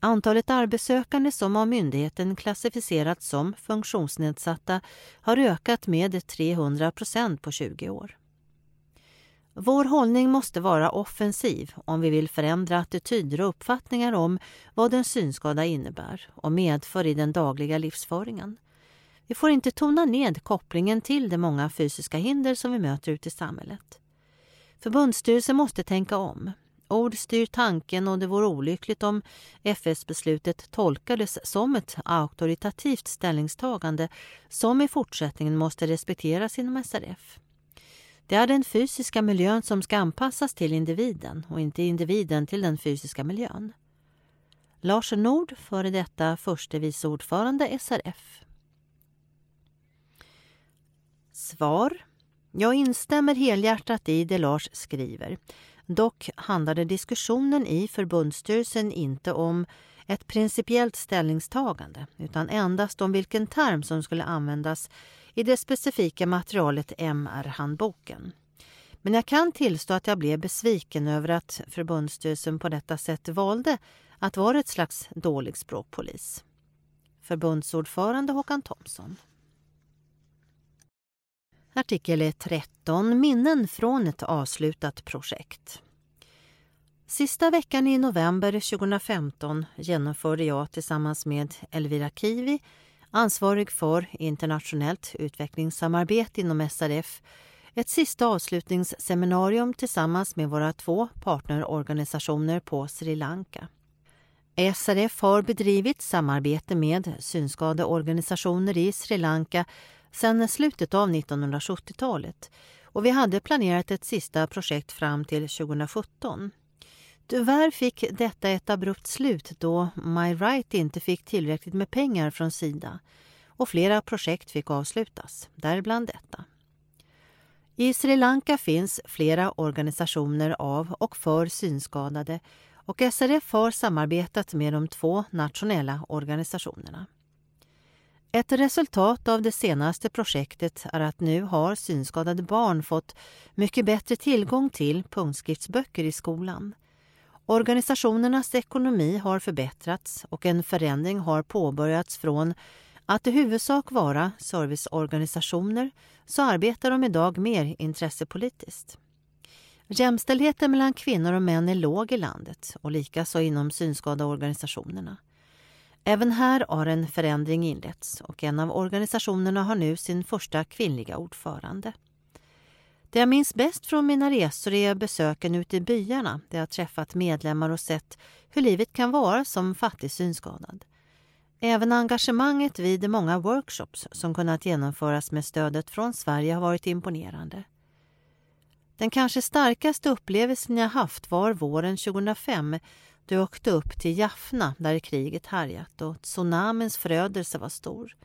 Antalet arbetssökande som av myndigheten klassificerats som funktionsnedsatta har ökat med 300 procent på 20 år. Vår hållning måste vara offensiv om vi vill förändra attityder och uppfattningar om vad en synskada innebär och medför i den dagliga livsföringen. Vi får inte tona ned kopplingen till de många fysiska hinder som vi möter ute i samhället. Förbundsstyrelsen måste tänka om. Ord styr tanken och det vore olyckligt om FS-beslutet tolkades som ett auktoritativt ställningstagande som i fortsättningen måste respekteras inom SRF. Det är den fysiska miljön som ska anpassas till individen och inte individen till den fysiska miljön. Lars Nord, före detta förste vice ordförande SRF. Svar. Jag instämmer helhjärtat i det Lars skriver. Dock handlade diskussionen i förbundsstyrelsen inte om ett principiellt ställningstagande utan endast om vilken term som skulle användas i det specifika materialet MR-handboken. Men jag kan tillstå att jag blev besviken över att förbundsstyrelsen på detta sätt valde att vara ett slags dålig språkpolis. Förbundsordförande Håkan Thomsson. Artikel 13 Minnen från ett avslutat projekt. Sista veckan i november 2015 genomförde jag tillsammans med Elvira Kivi, ansvarig för internationellt utvecklingssamarbete inom SRF, ett sista avslutningsseminarium tillsammans med våra två partnerorganisationer på Sri Lanka. SRF har bedrivit samarbete med synskadeorganisationer i Sri Lanka sedan slutet av 1970-talet och vi hade planerat ett sista projekt fram till 2017. Tyvärr fick detta ett abrupt slut då My Right inte fick tillräckligt med pengar från Sida och flera projekt fick avslutas, däribland detta. I Sri Lanka finns flera organisationer av och för synskadade och SRF har samarbetat med de två nationella organisationerna. Ett resultat av det senaste projektet är att nu har synskadade barn fått mycket bättre tillgång till punktskriftsböcker i skolan. Organisationernas ekonomi har förbättrats och en förändring har påbörjats från att i huvudsak vara serviceorganisationer så arbetar de idag mer intressepolitiskt. Jämställdheten mellan kvinnor och män är låg i landet och likaså inom synskadeorganisationerna. Även här har en förändring inletts och en av organisationerna har nu sin första kvinnliga ordförande. Det jag minns bäst från mina resor är besöken ute i byarna där jag träffat medlemmar och sett hur livet kan vara som fattig synskadad. Även engagemanget vid många workshops som kunnat genomföras med stödet från Sverige har varit imponerande. Den kanske starkaste upplevelsen jag haft var våren 2005 då jag åkte upp till Jaffna där kriget härjat och tsunamins förödelse var stor.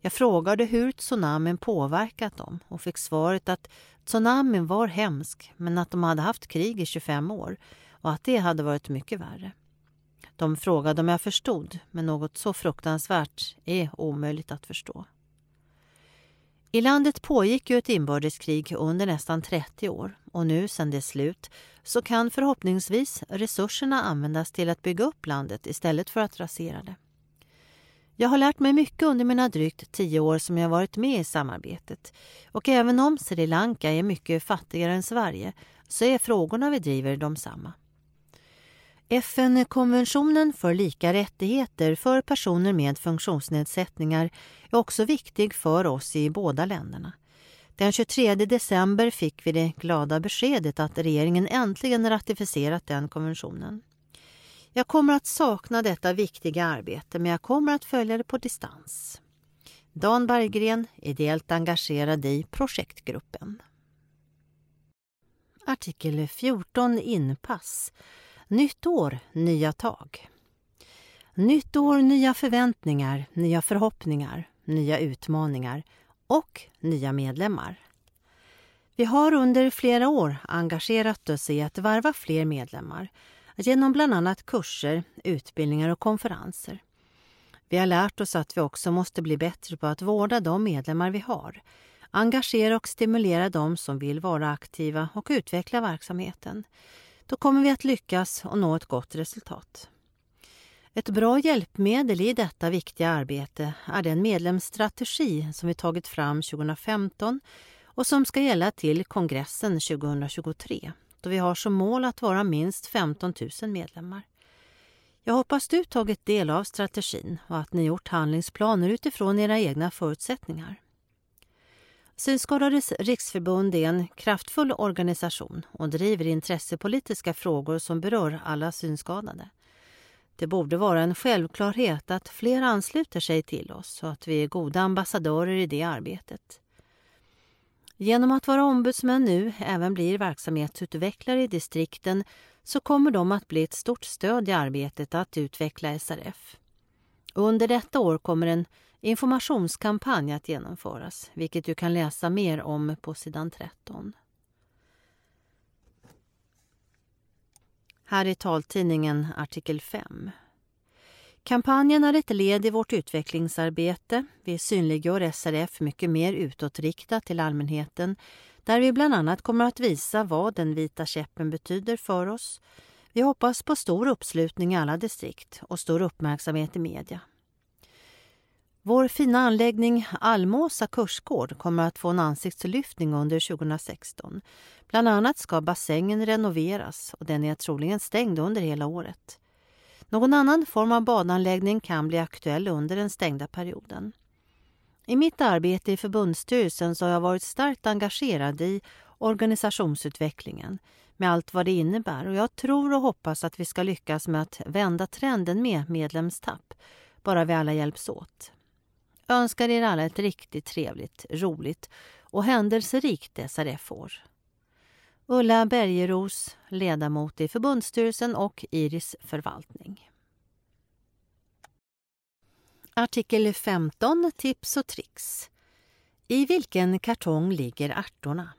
Jag frågade hur tsunamin påverkat dem och fick svaret att tsunamin var hemsk men att de hade haft krig i 25 år och att det hade varit mycket värre. De frågade om jag förstod, men något så fruktansvärt är omöjligt att förstå. I landet pågick ju ett inbördeskrig under nästan 30 år och nu sedan det är slut så kan förhoppningsvis resurserna användas till att bygga upp landet istället för att rasera det. Jag har lärt mig mycket under mina drygt tio år som jag varit med i samarbetet och även om Sri Lanka är mycket fattigare än Sverige så är frågorna vi driver de samma. FN-konventionen för lika rättigheter för personer med funktionsnedsättningar är också viktig för oss i båda länderna. Den 23 december fick vi det glada beskedet att regeringen äntligen ratificerat den konventionen. Jag kommer att sakna detta viktiga arbete men jag kommer att följa det på distans. Dan Berggren, ideellt engagerad i projektgruppen. Artikel 14 Inpass Nytt år, nya tag. Nytt år, nya förväntningar, nya förhoppningar, nya utmaningar och nya medlemmar. Vi har under flera år engagerat oss i att varva fler medlemmar genom bland annat kurser, utbildningar och konferenser. Vi har lärt oss att vi också måste bli bättre på att vårda de medlemmar vi har, engagera och stimulera dem som vill vara aktiva och utveckla verksamheten då kommer vi att lyckas och nå ett gott resultat. Ett bra hjälpmedel i detta viktiga arbete är den medlemsstrategi som vi tagit fram 2015 och som ska gälla till kongressen 2023 då vi har som mål att vara minst 15 000 medlemmar. Jag hoppas du tagit del av strategin och att ni gjort handlingsplaner utifrån era egna förutsättningar. Synskadades riksförbund är en kraftfull organisation och driver intressepolitiska frågor som berör alla synskadade. Det borde vara en självklarhet att fler ansluter sig till oss och att vi är goda ambassadörer i det arbetet. Genom att våra ombudsmän nu även blir verksamhetsutvecklare i distrikten så kommer de att bli ett stort stöd i arbetet att utveckla SRF. Under detta år kommer en informationskampanj att genomföras, vilket du kan läsa mer om på sidan 13. Här är taltidningen artikel 5. Kampanjen är ett led i vårt utvecklingsarbete. Vi synliggör SRF mycket mer utåtriktat till allmänheten där vi bland annat kommer att visa vad den vita käppen betyder för oss. Vi hoppas på stor uppslutning i alla distrikt och stor uppmärksamhet i media. Vår fina anläggning Almåsa kursgård kommer att få en ansiktslyftning under 2016. Bland annat ska bassängen renoveras och den är troligen stängd under hela året. Någon annan form av badanläggning kan bli aktuell under den stängda perioden. I mitt arbete i förbundsstyrelsen så har jag varit starkt engagerad i organisationsutvecklingen med allt vad det innebär och jag tror och hoppas att vi ska lyckas med att vända trenden med medlemstapp, bara vi alla hjälps åt. Önskar er alla ett riktigt trevligt, roligt och händelserikt SRF-år. Ulla Bergeros, ledamot i förbundsstyrelsen och Iris förvaltning. Artikel 15 Tips och tricks. I vilken kartong ligger ärtorna?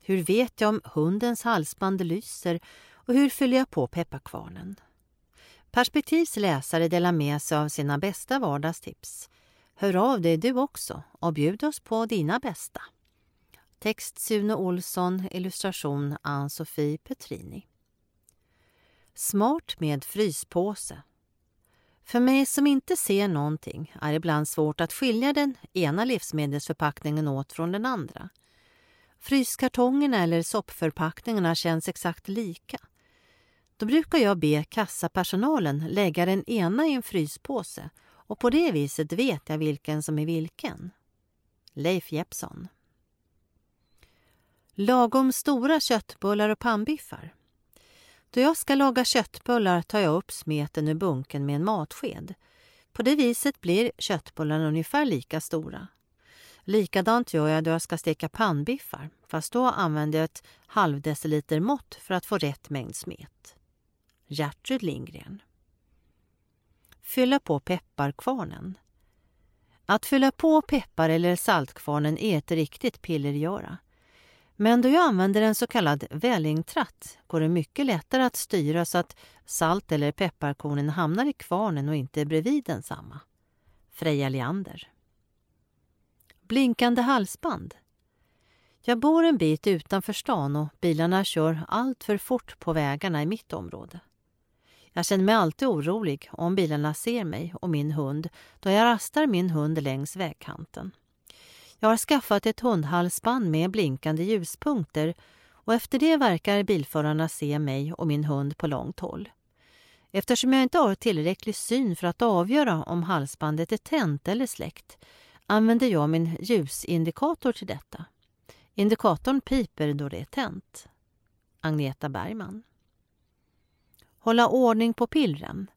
Hur vet jag om hundens halsband lyser och hur fyller jag på pepparkvarnen? Perspektivs läsare delar med sig av sina bästa vardagstips. Hör av dig du också och bjud oss på dina bästa. Text Sune Olsson, illustration Ann-Sofie Petrini. Smart med fryspåse. För mig som inte ser någonting är det ibland svårt att skilja den ena livsmedelsförpackningen åt från den andra. Fryskartongerna eller soppförpackningarna känns exakt lika. Då brukar jag be kassapersonalen lägga den ena i en fryspåse och på det viset vet jag vilken som är vilken. Leif Jeppsson Lagom stora köttbullar och pannbiffar. Då jag ska laga köttbullar tar jag upp smeten ur bunken med en matsked. På det viset blir köttbullarna ungefär lika stora. Likadant gör jag då jag ska steka pannbiffar, fast då använder jag ett halvdeciliter mått för att få rätt mängd smet. Gertrud Lindgren Fylla på pepparkvarnen. Att fylla på peppar eller saltkvarnen är ett riktigt pillergöra. Men då jag använder en så kallad vällingtratt går det mycket lättare att styra så att salt eller pepparkornen hamnar i kvarnen och inte bredvid densamma. Freja Leander. Blinkande halsband. Jag bor en bit utanför stan och bilarna kör allt för fort på vägarna i mitt område. Jag känner mig alltid orolig om bilarna ser mig och min hund då jag rastar min hund längs vägkanten. Jag har skaffat ett hundhalsband med blinkande ljuspunkter och efter det verkar bilförarna se mig och min hund på långt håll. Eftersom jag inte har tillräcklig syn för att avgöra om halsbandet är tänt eller släckt använder jag min ljusindikator till detta. Indikatorn piper då det är tänt. Agneta Bergman Hålla ordning på pillren.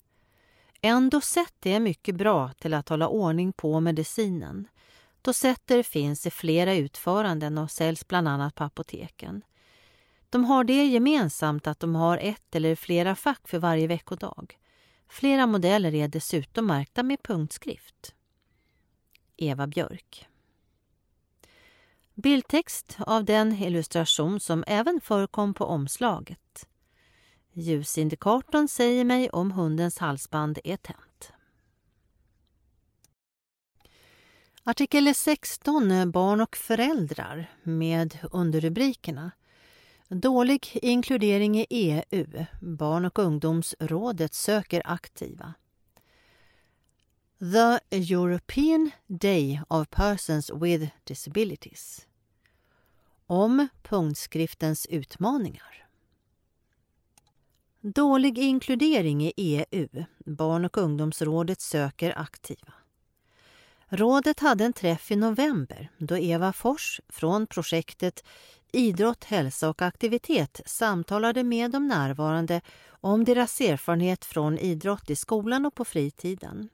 En dosett är mycket bra till att hålla ordning på medicinen. Dosetter finns i flera utföranden och säljs bland annat på apoteken. De har det gemensamt att de har ett eller flera fack för varje veckodag. Flera modeller är dessutom märkta med punktskrift. Eva Björk Bildtext av den illustration som även förekom på omslaget. Ljusindikatorn säger mig om hundens halsband är tänt. Artikel 16 Barn och föräldrar med underrubrikerna Dålig inkludering i EU. Barn och ungdomsrådet söker aktiva. The European Day of Persons with Disabilities. Om punktskriftens utmaningar. Dålig inkludering i EU. Barn och ungdomsrådet söker aktiva. Rådet hade en träff i november då Eva Fors från projektet Idrott, hälsa och aktivitet samtalade med de närvarande om deras erfarenhet från idrott i skolan och på fritiden.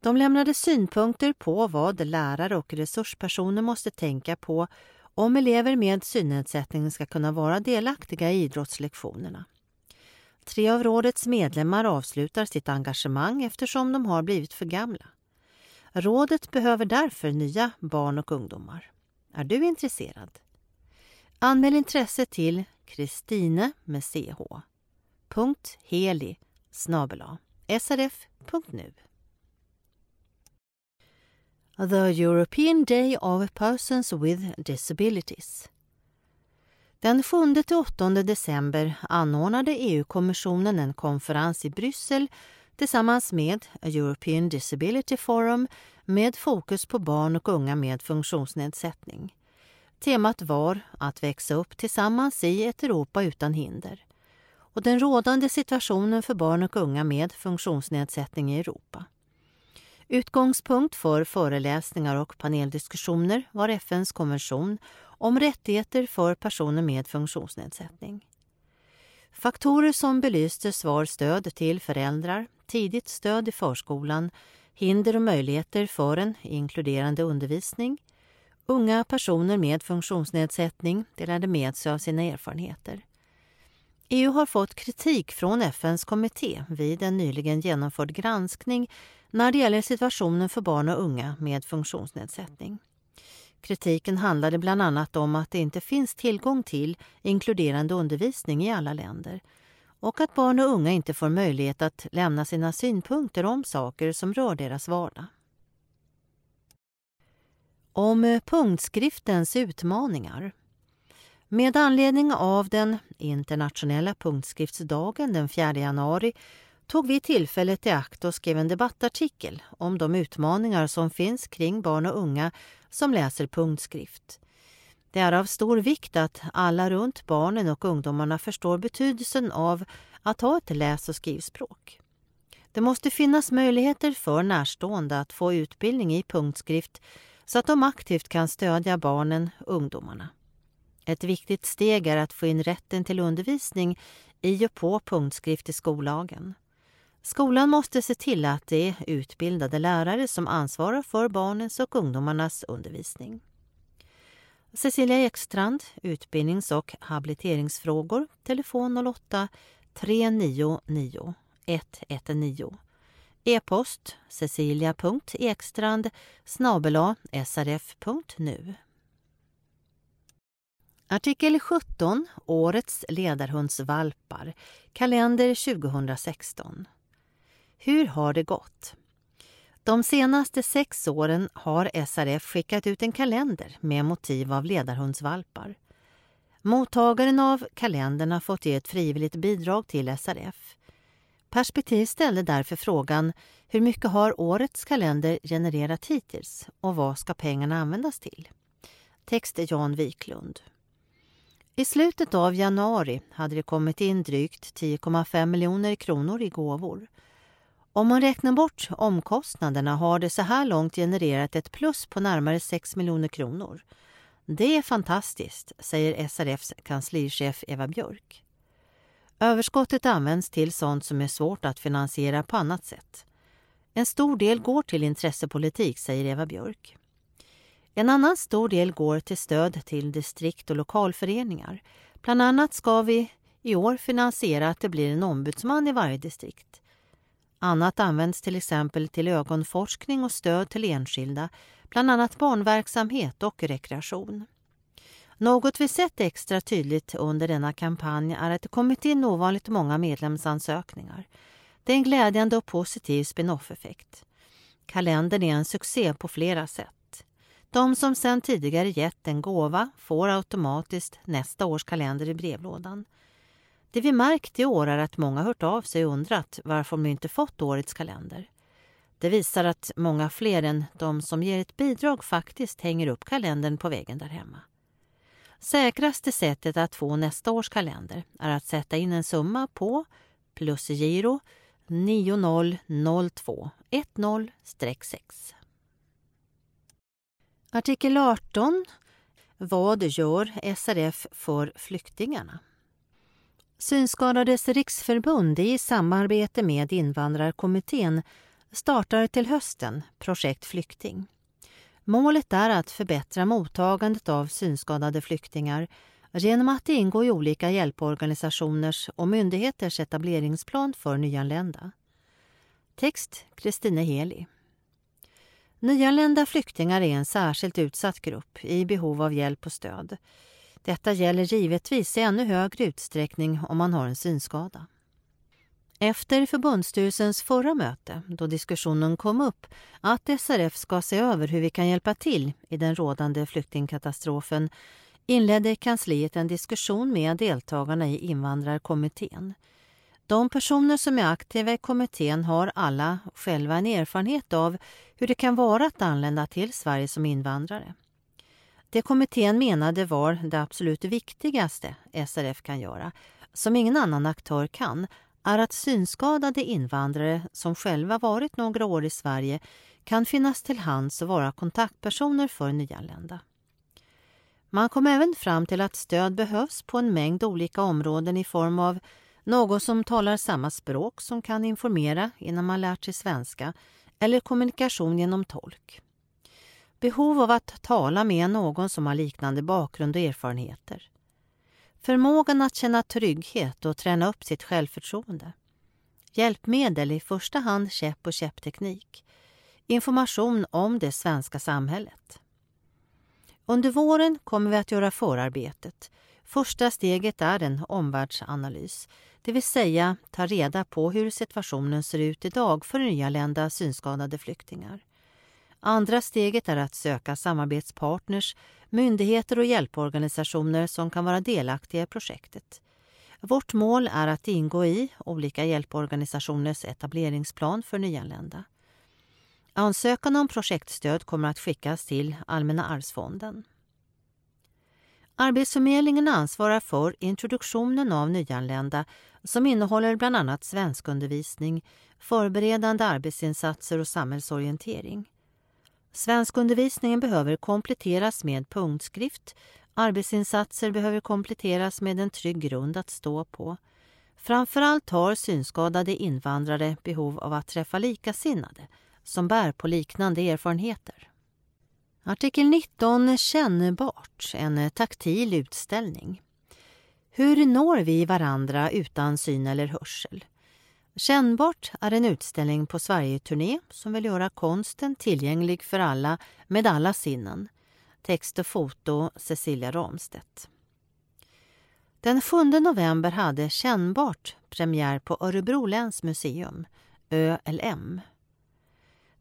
De lämnade synpunkter på vad lärare och resurspersoner måste tänka på om elever med synnedsättning ska kunna vara delaktiga i idrottslektionerna. Tre av rådets medlemmar avslutar sitt engagemang eftersom de har blivit för gamla. Rådet behöver därför nya barn och ungdomar. Är du intresserad? Anmäl intresse till Kristine med ch. Heli srf.nu. The European Day of Persons with Disabilities. Den 7-8 december anordnade EU-kommissionen en konferens i Bryssel tillsammans med European Disability Forum med fokus på barn och unga med funktionsnedsättning. Temat var att växa upp tillsammans i ett Europa utan hinder och den rådande situationen för barn och unga med funktionsnedsättning i Europa. Utgångspunkt för föreläsningar och paneldiskussioner var FNs konvention om rättigheter för personer med funktionsnedsättning. Faktorer som belystes var stöd till föräldrar, tidigt stöd i förskolan, hinder och möjligheter för en inkluderande undervisning. Unga personer med funktionsnedsättning delade med sig av sina erfarenheter. EU har fått kritik från FNs kommitté vid en nyligen genomförd granskning när det gäller situationen för barn och unga med funktionsnedsättning. Kritiken handlade bland annat om att det inte finns tillgång till inkluderande undervisning i alla länder och att barn och unga inte får möjlighet att lämna sina synpunkter om saker som rör deras vardag. Om punktskriftens utmaningar. Med anledning av den internationella punktskriftsdagen den 4 januari tog vi tillfället i akt och skrev en debattartikel om de utmaningar som finns kring barn och unga som läser punktskrift. Det är av stor vikt att alla runt barnen och ungdomarna förstår betydelsen av att ha ett läs och skrivspråk. Det måste finnas möjligheter för närstående att få utbildning i punktskrift så att de aktivt kan stödja barnen och ungdomarna. Ett viktigt steg är att få in rätten till undervisning i och på punktskrift i skollagen. Skolan måste se till att det är utbildade lärare som ansvarar för barnens och ungdomarnas undervisning. Cecilia Ekstrand, utbildnings och habiliteringsfrågor, telefon 08 399 119. E-post cecilia.ekstrand srf.nu. Artikel 17, Årets ledarhundsvalpar, kalender 2016. Hur har det gått? De senaste sex åren har SRF skickat ut en kalender med motiv av ledarhundsvalpar. Mottagaren av kalendern har fått ge ett frivilligt bidrag till SRF. Perspektiv ställde därför frågan hur mycket har årets kalender genererat hittills och vad ska pengarna användas till? Text Jan Wiklund. I slutet av januari hade det kommit in drygt 10,5 miljoner kronor i gåvor. Om man räknar bort omkostnaderna har det så här långt genererat ett plus på närmare 6 miljoner kronor. Det är fantastiskt, säger SRFs kanslichef Eva Björk. Överskottet används till sånt som är svårt att finansiera på annat sätt. En stor del går till intressepolitik, säger Eva Björk. En annan stor del går till stöd till distrikt och lokalföreningar. Bland annat ska vi i år finansiera att det blir en ombudsman i varje distrikt. Annat används till exempel till ögonforskning och stöd till enskilda, bland annat barnverksamhet och rekreation. Något vi sett extra tydligt under denna kampanj är att det kommit in ovanligt många medlemsansökningar. Det är en glädjande och positiv spin-off-effekt. Kalendern är en succé på flera sätt. De som sedan tidigare gett en gåva får automatiskt nästa års kalender i brevlådan. Det vi märkt i år är att många hört av sig och undrat varför de inte fått årets kalender. Det visar att många fler än de som ger ett bidrag faktiskt hänger upp kalendern på väggen där hemma. Säkraste sättet att få nästa års kalender är att sätta in en summa på plusgiro 9002 10-6. Artikel 18. Vad gör SRF för flyktingarna? Synskadades riksförbund i samarbete med Invandrarkommittén startar till hösten projekt Flykting. Målet är att förbättra mottagandet av synskadade flyktingar genom att ingå i olika hjälporganisationers och myndigheters etableringsplan för nyanlända. Text Kristine Heli. Nyanlända flyktingar är en särskilt utsatt grupp i behov av hjälp och stöd. Detta gäller givetvis i ännu högre utsträckning om man har en synskada. Efter förbundsstyrelsens förra möte, då diskussionen kom upp att SRF ska se över hur vi kan hjälpa till i den rådande flyktingkatastrofen inledde kansliet en diskussion med deltagarna i invandrarkommittén. De personer som är aktiva i kommittén har alla själva en erfarenhet av hur det kan vara att anlända till Sverige som invandrare. Det kommittén menade var det absolut viktigaste SRF kan göra, som ingen annan aktör kan, är att synskadade invandrare som själva varit några år i Sverige kan finnas till hands och vara kontaktpersoner för nyanlända. Man kom även fram till att stöd behövs på en mängd olika områden i form av någon som talar samma språk som kan informera innan man lärt sig svenska eller kommunikation genom tolk. Behov av att tala med någon som har liknande bakgrund och erfarenheter. Förmågan att känna trygghet och träna upp sitt självförtroende. Hjälpmedel, i första hand käpp och käppteknik. Information om det svenska samhället. Under våren kommer vi att göra förarbetet. Första steget är en omvärldsanalys, det vill säga ta reda på hur situationen ser ut idag för nyanlända synskadade flyktingar. Andra steget är att söka samarbetspartners, myndigheter och hjälporganisationer som kan vara delaktiga i projektet. Vårt mål är att ingå i olika hjälporganisationers etableringsplan för nyanlända. Ansökan om projektstöd kommer att skickas till Allmänna arvsfonden. Arbetsförmedlingen ansvarar för introduktionen av nyanlända som innehåller bland annat svenskundervisning, förberedande arbetsinsatser och samhällsorientering. Svenskundervisningen behöver kompletteras med punktskrift, arbetsinsatser behöver kompletteras med en trygg grund att stå på. Framförallt har synskadade invandrare behov av att träffa likasinnade som bär på liknande erfarenheter. Artikel 19 Kännbart, en taktil utställning. Hur når vi varandra utan syn eller hörsel? Kännbart är en utställning på Sverigeturné som vill göra konsten tillgänglig för alla med alla sinnen. Text och foto Cecilia Ramstedt. Den 7 november hade Kännbart premiär på Örebro läns museum, ÖLM.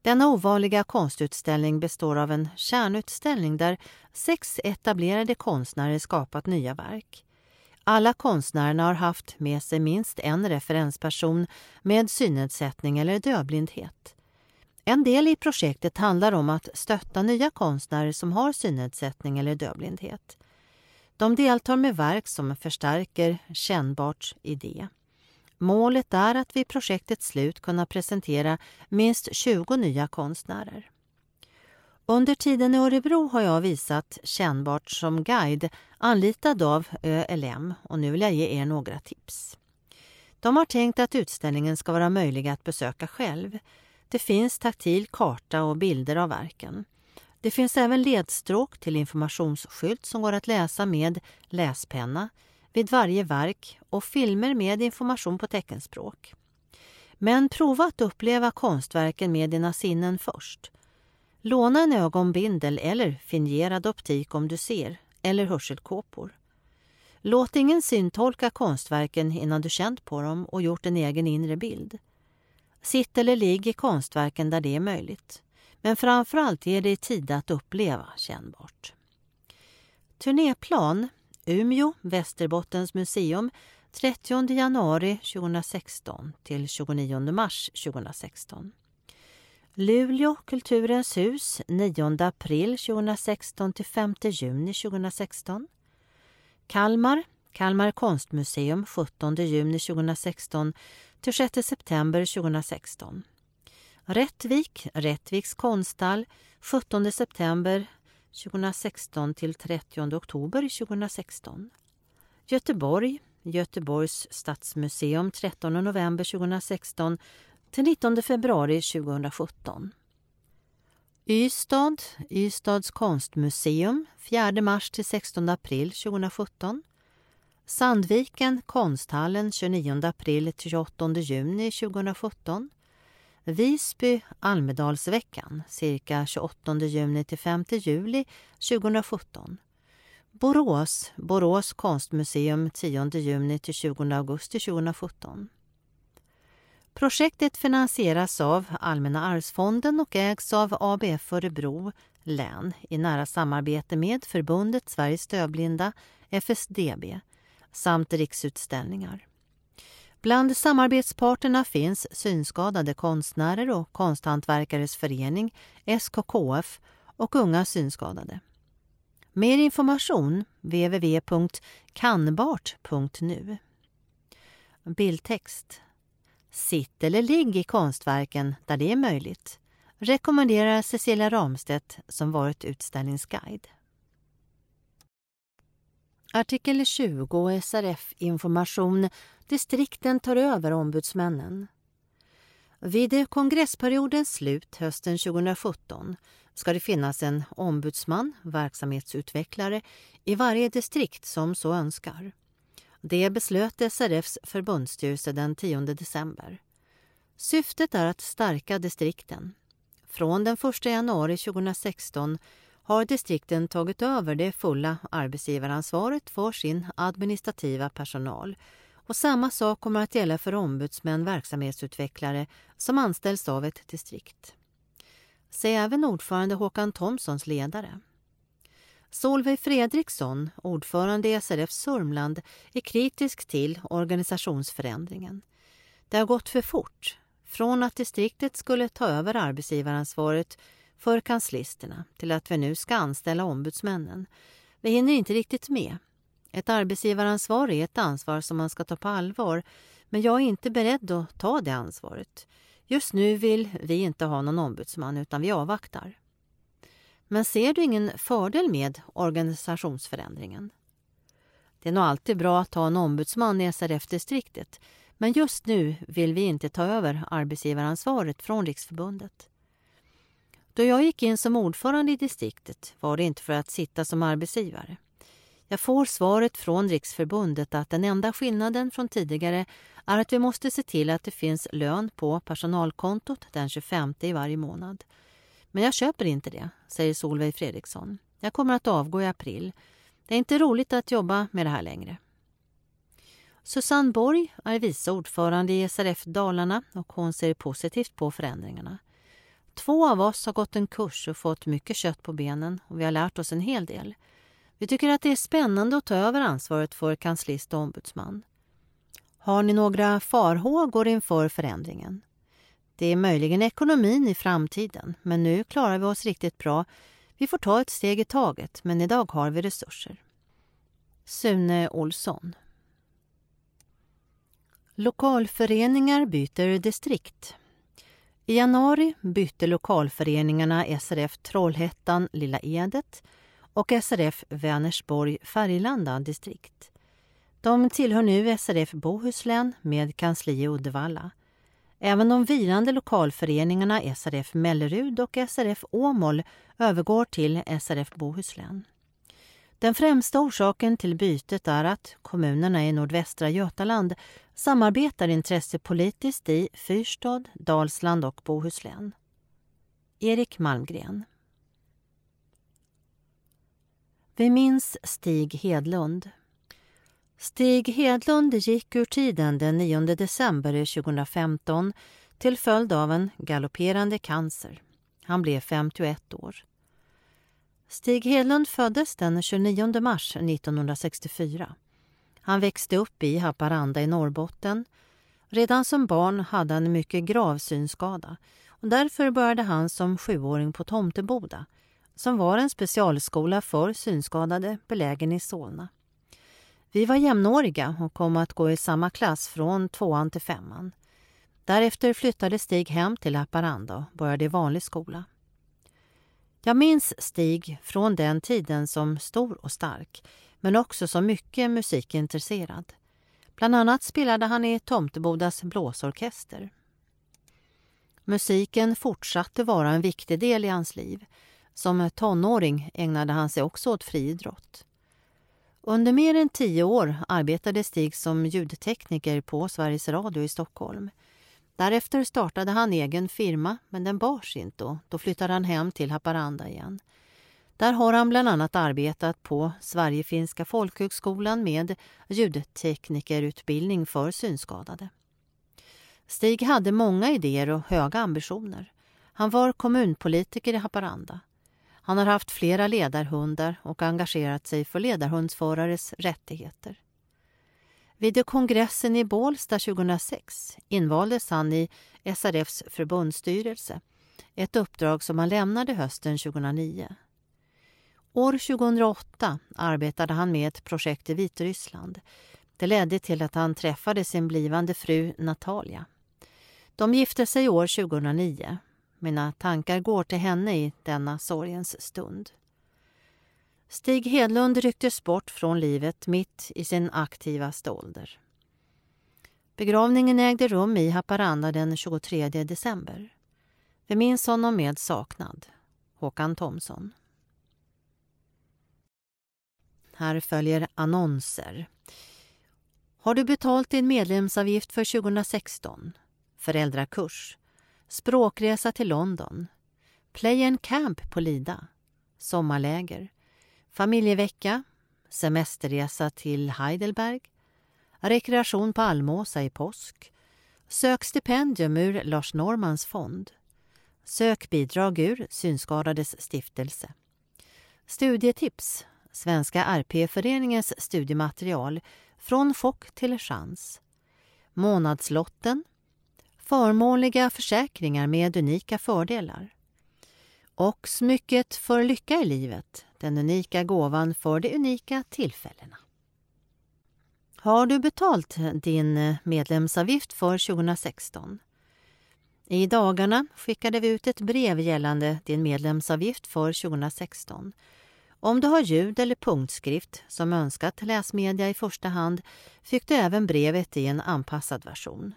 Denna ovanliga konstutställning består av en kärnutställning där sex etablerade konstnärer skapat nya verk. Alla konstnärerna har haft med sig minst en referensperson med synnedsättning eller dövblindhet. En del i projektet handlar om att stötta nya konstnärer som har synnedsättning eller dövblindhet. De deltar med verk som förstärker kännbart idé. Målet är att vid projektets slut kunna presentera minst 20 nya konstnärer. Under tiden i Örebro har jag visat Kännbart som guide anlitad av ÖLM och nu vill jag ge er några tips. De har tänkt att utställningen ska vara möjlig att besöka själv. Det finns taktil karta och bilder av verken. Det finns även ledstråk till informationsskylt som går att läsa med läspenna vid varje verk och filmer med information på teckenspråk. Men prova att uppleva konstverken med dina sinnen först. Låna en ögonbindel eller fingerad optik om du ser, eller hörselkåpor. Låt ingen syntolka konstverken innan du känt på dem och gjort en egen inre bild. Sitt eller ligg i konstverken där det är möjligt. Men framförallt ge dig tid att uppleva kännbart. Turnéplan Umeå, Västerbottens museum 30 januari 2016 till 29 mars 2016. Luleå, Kulturens hus 9 april 2016 till 5 juni 2016. Kalmar, Kalmar konstmuseum 17 juni 2016 till 6 september 2016. Rättvik, Rättviks konsthall 17 september 2016 till 30 oktober 2016. Göteborg, Göteborgs stadsmuseum 13 november 2016 till 19 februari 2017. Ystad, Ystads konstmuseum 4 mars till 16 april 2017. Sandviken, Konsthallen 29 april till 28 juni 2017. Visby, Almedalsveckan cirka 28 juni till 5 juli 2017. Borås, Borås konstmuseum 10 juni till 20 augusti 2017. Projektet finansieras av Allmänna arvsfonden och ägs av ABF Örebro län i nära samarbete med Förbundet Sveriges dövblinda, FSDB, samt Riksutställningar. Bland samarbetsparterna finns Synskadade konstnärer och Konsthantverkares förening, SKKF, och Unga synskadade. Mer information www.kannbart.nu Bildtext Sitt eller ligg i konstverken där det är möjligt rekommenderar Cecilia Ramstedt som varit utställningsguide. Artikel 20 SRF Information Distrikten tar över ombudsmännen. Vid kongressperiodens slut hösten 2017 ska det finnas en ombudsman, verksamhetsutvecklare, i varje distrikt som så önskar. Det beslöt SRFs förbundsstyrelse den 10 december. Syftet är att stärka distrikten. Från den 1 januari 2016 har distrikten tagit över det fulla arbetsgivaransvaret för sin administrativa personal och samma sak kommer att gälla för ombudsmän, verksamhetsutvecklare som anställs av ett distrikt. Se även ordförande Håkan Thomssons ledare. Solveig Fredriksson, ordförande i SRF Sörmland, är kritisk till organisationsförändringen. Det har gått för fort. Från att distriktet skulle ta över arbetsgivaransvaret för kanslisterna till att vi nu ska anställa ombudsmännen. Vi hinner inte riktigt med. Ett arbetsgivaransvar är ett ansvar som man ska ta på allvar men jag är inte beredd att ta det ansvaret. Just nu vill vi inte ha någon ombudsman utan vi avvaktar. Men ser du ingen fördel med organisationsförändringen? Det är nog alltid bra att ha en ombudsman i SRF-distriktet men just nu vill vi inte ta över arbetsgivaransvaret från Riksförbundet. Då jag gick in som ordförande i distriktet var det inte för att sitta som arbetsgivare. Jag får svaret från Riksförbundet att den enda skillnaden från tidigare är att vi måste se till att det finns lön på personalkontot den 25 i varje månad. Men jag köper inte det, säger Solveig Fredriksson. Jag kommer att avgå i april. Det är inte roligt att jobba med det här längre. Susanne Borg är vice ordförande i SRF Dalarna och hon ser positivt på förändringarna. Två av oss har gått en kurs och fått mycket kött på benen och vi har lärt oss en hel del. Vi tycker att det är spännande att ta över ansvaret för kanslist och ombudsman. Har ni några farhågor inför förändringen? Det är möjligen ekonomin i framtiden, men nu klarar vi oss riktigt bra. Vi får ta ett steg i taget, men idag har vi resurser. Sune Olsson Lokalföreningar byter distrikt. I januari bytte lokalföreningarna SRF Trollhättan Lilla Edet och SRF Vänersborg Färgelanda distrikt. De tillhör nu SRF Bohuslän med kansli i Uddevalla. Även de vilande lokalföreningarna SRF Mellerud och SRF Åmål övergår till SRF Bohuslän. Den främsta orsaken till bytet är att kommunerna i nordvästra Götaland samarbetar intressepolitiskt i Fyrstad, Dalsland och Bohuslän. Erik Malmgren Vi minns Stig Hedlund. Stig Hedlund gick ur tiden den 9 december 2015 till följd av en galopperande cancer. Han blev 51 år. Stig Hedlund föddes den 29 mars 1964. Han växte upp i Haparanda i Norrbotten. Redan som barn hade han en mycket grav synskada och därför började han som sjuåring på Tomteboda som var en specialskola för synskadade belägen i Solna. Vi var jämnåriga och kom att gå i samma klass från tvåan till femman. Därefter flyttade Stig hem till Haparanda och började i vanlig skola. Jag minns Stig från den tiden som stor och stark, men också som mycket musikintresserad. Bland annat spelade han i Tomtebodas blåsorkester. Musiken fortsatte vara en viktig del i hans liv. Som tonåring ägnade han sig också åt friidrott. Under mer än tio år arbetade Stig som ljudtekniker på Sveriges Radio i Stockholm. Därefter startade han egen firma, men den bars inte och då flyttade han hem till Haparanda igen. Där har han bland annat arbetat på Sverigefinska folkhögskolan med ljudteknikerutbildning för synskadade. Stig hade många idéer och höga ambitioner. Han var kommunpolitiker i Haparanda. Han har haft flera ledarhundar och engagerat sig för ledarhundsförares rättigheter. Vid kongressen i Bålsta 2006 invaldes han i SRFs förbundsstyrelse, ett uppdrag som han lämnade hösten 2009. År 2008 arbetade han med ett projekt i Vitryssland. Det ledde till att han träffade sin blivande fru Natalia. De gifte sig år 2009. Mina tankar går till henne i denna sorgens stund. Stig Hedlund rycktes bort från livet mitt i sin aktivaste ålder. Begravningen ägde rum i Haparanda den 23 december. Vi minns honom med saknad. Håkan Thomsson. Här följer annonser. Har du betalt din medlemsavgift för 2016? Föräldrakurs. Språkresa till London. Play and camp på Lida. Sommarläger. Familjevecka. Semesterresa till Heidelberg. Rekreation på Almåsa i påsk. Sök stipendium ur Lars Normans fond. Sök bidrag ur Synskadades stiftelse. Studietips. Svenska RP-föreningens studiematerial Från chock till chans. Månadslotten förmånliga försäkringar med unika fördelar. Och smycket för lycka i livet, den unika gåvan för de unika tillfällena. Har du betalt din medlemsavgift för 2016? I dagarna skickade vi ut ett brev gällande din medlemsavgift för 2016. Om du har ljud eller punktskrift som önskat läsmedia i första hand fick du även brevet i en anpassad version.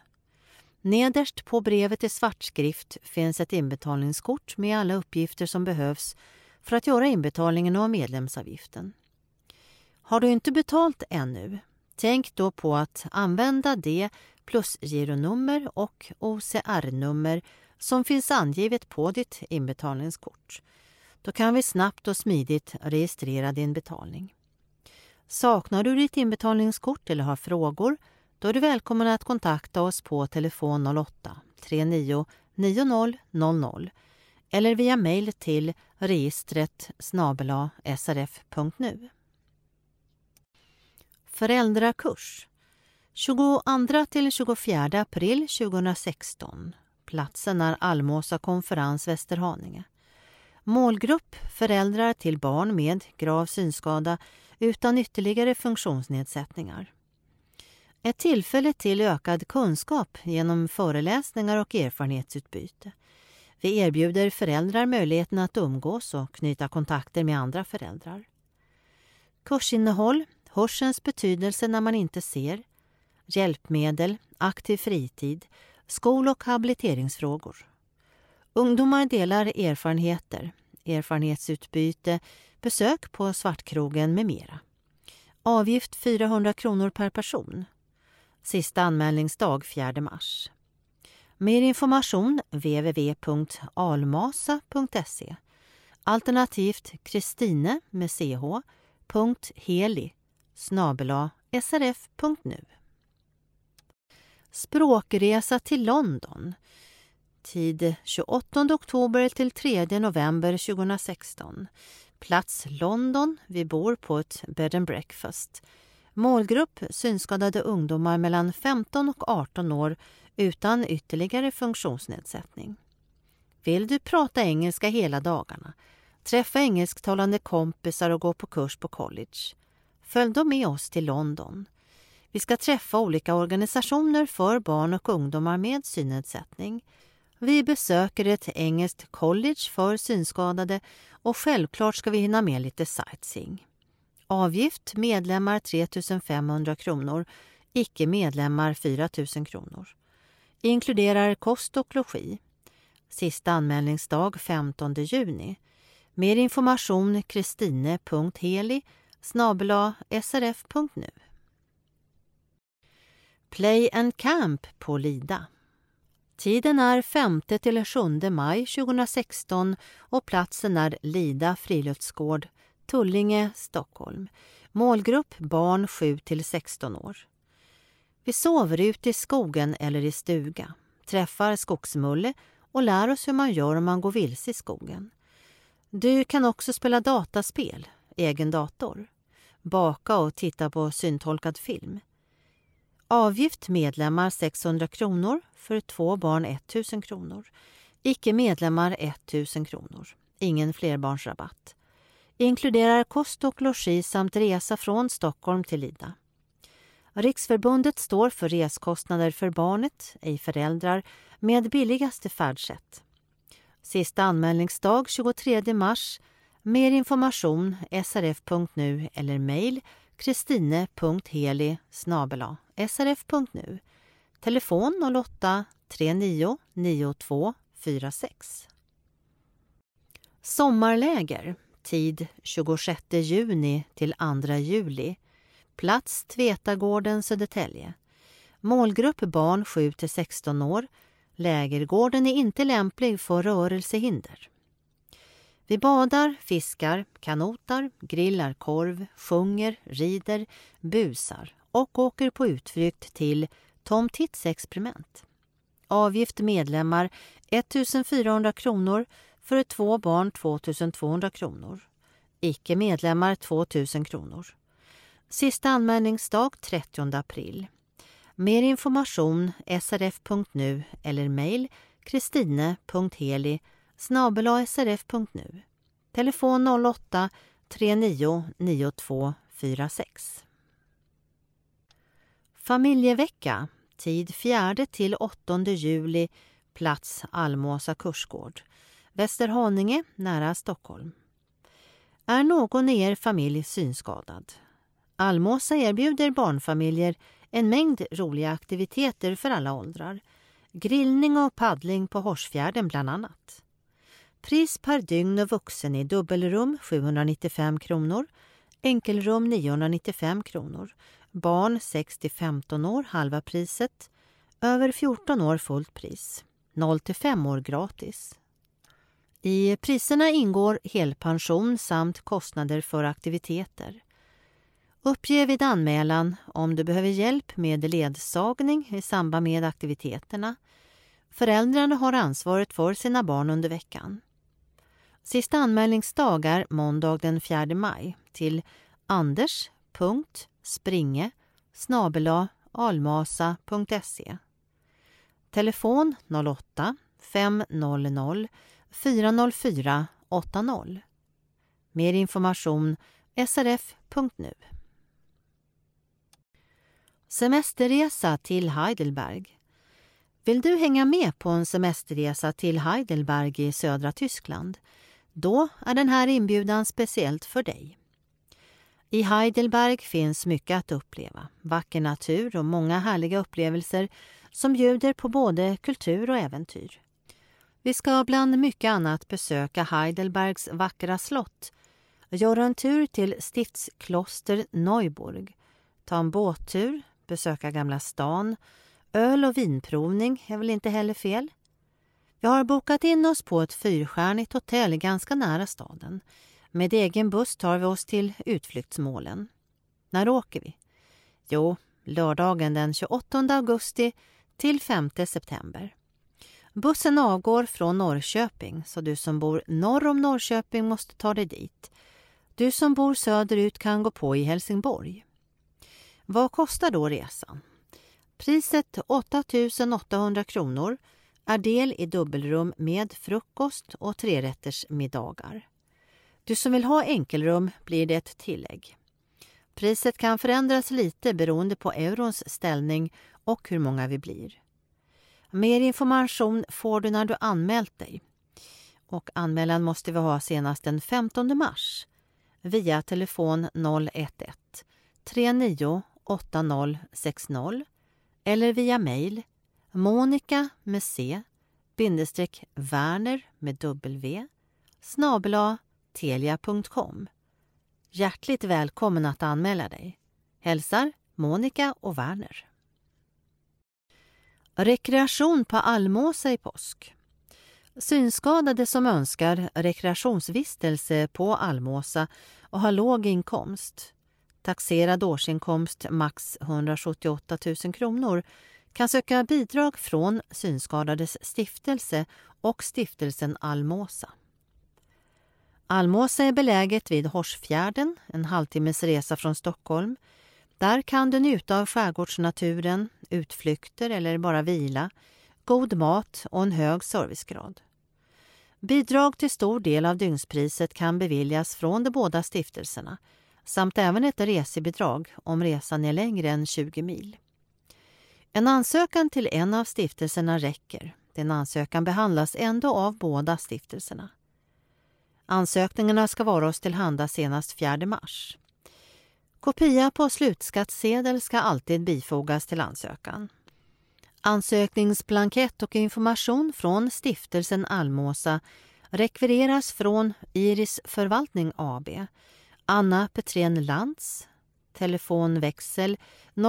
Nederst på brevet i svartskrift finns ett inbetalningskort med alla uppgifter som behövs för att göra inbetalningen av medlemsavgiften. Har du inte betalt ännu? Tänk då på att använda det plusgironummer och OCR-nummer som finns angivet på ditt inbetalningskort. Då kan vi snabbt och smidigt registrera din betalning. Saknar du ditt inbetalningskort eller har frågor då är du välkommen att kontakta oss på telefon 08-39 90 00 eller via mejl till registret srf.nu. Föräldrakurs 22-24 april 2016. Platsen är Almåsa konferens Västerhaninge. Målgrupp föräldrar till barn med grav synskada utan ytterligare funktionsnedsättningar. Ett tillfälle till ökad kunskap genom föreläsningar och erfarenhetsutbyte. Vi erbjuder föräldrar möjligheten att umgås och knyta kontakter med andra föräldrar. Kursinnehåll, hörselns betydelse när man inte ser, hjälpmedel, aktiv fritid, skol och habiliteringsfrågor. Ungdomar delar erfarenheter, erfarenhetsutbyte, besök på Svartkrogen med mera. Avgift 400 kronor per person. Sista anmälningsdag 4 mars. Mer information www.almasa.se alternativt kristine med ch heli srf.nu. Språkresa till London. Tid 28 oktober till 3 november 2016. Plats London. Vi bor på ett bed and breakfast. Målgrupp synskadade ungdomar mellan 15 och 18 år utan ytterligare funktionsnedsättning. Vill du prata engelska hela dagarna, träffa engelsktalande kompisar och gå på kurs på college? Följ då med oss till London. Vi ska träffa olika organisationer för barn och ungdomar med synnedsättning. Vi besöker ett engelskt college för synskadade och självklart ska vi hinna med lite sightseeing. Avgift medlemmar 3 500 kronor, icke medlemmar 4 000 kronor. Inkluderar kost och logi. Sista anmälningsdag 15 juni. Mer information kristine.heli srf.nu. Play and Camp på Lida. Tiden är 5 till 7 maj 2016 och platsen är Lida friluftsgård, Tullinge, Stockholm. Målgrupp barn 7 till 16 år. Vi sover ute i skogen eller i stuga, träffar skogsmulle och lär oss hur man gör om man går vilse i skogen. Du kan också spela dataspel, egen dator, baka och titta på syntolkad film. Avgift medlemmar 600 kronor, för två barn 1000 kronor. Icke medlemmar 1000 kronor. Ingen flerbarnsrabatt. Inkluderar kost och logi samt resa från Stockholm till Lida. Riksförbundet står för reskostnader för barnet, ej föräldrar, med billigaste färdsätt. Sista anmälningsdag 23 mars. Mer information srf.nu eller mejl kristine.heli srf.nu. Telefon 08 39 92 46. Sommarläger. Tid 26 juni till 2 juli. Plats Tvetagården, Södertälje. Målgrupp barn 7 till 16 år. Lägergården är inte lämplig för rörelsehinder. Vi badar, fiskar, kanotar, grillar korv, sjunger, rider, busar och åker på utflykt till Tom Tits experiment. Avgift medlemmar 1 400 kronor, för två barn 2 200 kronor. Icke medlemmar 2 000 kronor. Sista anmälningsdag 30 april. Mer information srf.nu eller mejl kristine.heli srf.nu. Telefon 08 39 92 46. Familjevecka. Tid 4 till 8 juli. Plats Almåsa kursgård. Västerhaninge, nära Stockholm. Är någon i er familj synskadad? Almåsa erbjuder barnfamiljer en mängd roliga aktiviteter för alla åldrar. Grillning och paddling på Horsfjärden bland annat. Pris per dygn och vuxen i dubbelrum 795 kronor, enkelrum 995 kronor, barn 6-15 år halva priset, över 14 år fullt pris, 0-5 år gratis. I priserna ingår helpension samt kostnader för aktiviteter. Uppge vid anmälan om du behöver hjälp med ledsagning i samband med aktiviteterna. Föräldrarna har ansvaret för sina barn under veckan. Sista anmälningsdag är måndag den 4 maj till anders.springe almasa.se Telefon 08 500 404 80. Mer information srf.nu. Semesterresa till Heidelberg. Vill du hänga med på en semesterresa till Heidelberg i södra Tyskland? Då är den här inbjudan speciellt för dig. I Heidelberg finns mycket att uppleva. Vacker natur och många härliga upplevelser som bjuder på både kultur och äventyr. Vi ska bland mycket annat besöka Heidelbergs vackra slott, göra en tur till stiftskloster Neuburg, ta en båttur, besöka Gamla stan, öl och vinprovning är väl inte heller fel. Vi har bokat in oss på ett fyrstjärnigt hotell ganska nära staden. Med egen buss tar vi oss till utflyktsmålen. När åker vi? Jo, lördagen den 28 augusti till 5 september. Bussen avgår från Norrköping, så du som bor norr om Norrköping måste ta dig dit. Du som bor söderut kan gå på i Helsingborg. Vad kostar då resan? Priset 8 800 kronor är del i dubbelrum med frukost och trerättersmiddagar. Du som vill ha enkelrum blir det ett tillägg. Priset kan förändras lite beroende på eurons ställning och hur många vi blir. Mer information får du när du anmält dig. Och anmälan måste vi ha senast den 15 mars via telefon 011 39 8060 eller via mejl monica med c bindestreck Werner med w snabela telia.com. Hjärtligt välkommen att anmäla dig. Hälsar Monica och Werner. Rekreation på Almåsa i påsk. Synskadade som önskar rekreationsvistelse på Almåsa och har låg inkomst, taxerad årsinkomst max 178 000 kronor, kan söka bidrag från Synskadades stiftelse och stiftelsen Almåsa. Almåsa är beläget vid Horsfjärden, en halvtimmes resa från Stockholm. Där kan du njuta av skärgårdsnaturen, utflykter eller bara vila, god mat och en hög servicegrad. Bidrag till stor del av dygnspriset kan beviljas från de båda stiftelserna samt även ett resebidrag om resan är längre än 20 mil. En ansökan till en av stiftelserna räcker. Den ansökan behandlas ändå av båda stiftelserna. Ansökningarna ska vara oss tillhanda senast 4 mars. Kopia på slutskattsedel ska alltid bifogas till ansökan. Ansökningsblankett och information från stiftelsen Almåsa rekvireras från Iris Förvaltning AB, Anna Petrén Lantz, telefonväxel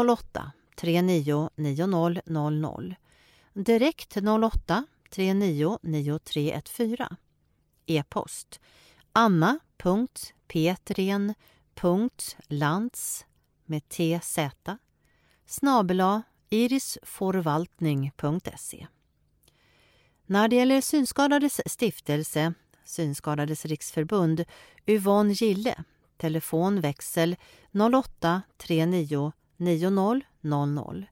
08 39 90 00 direkt 08 39 9314 e-post anna.petren.lantz med tz snabela irisforvaltning.se. När det gäller Synskadades stiftelse, Synskadades riksförbund, Yvonne Gille, telefon växel 08 39 90 00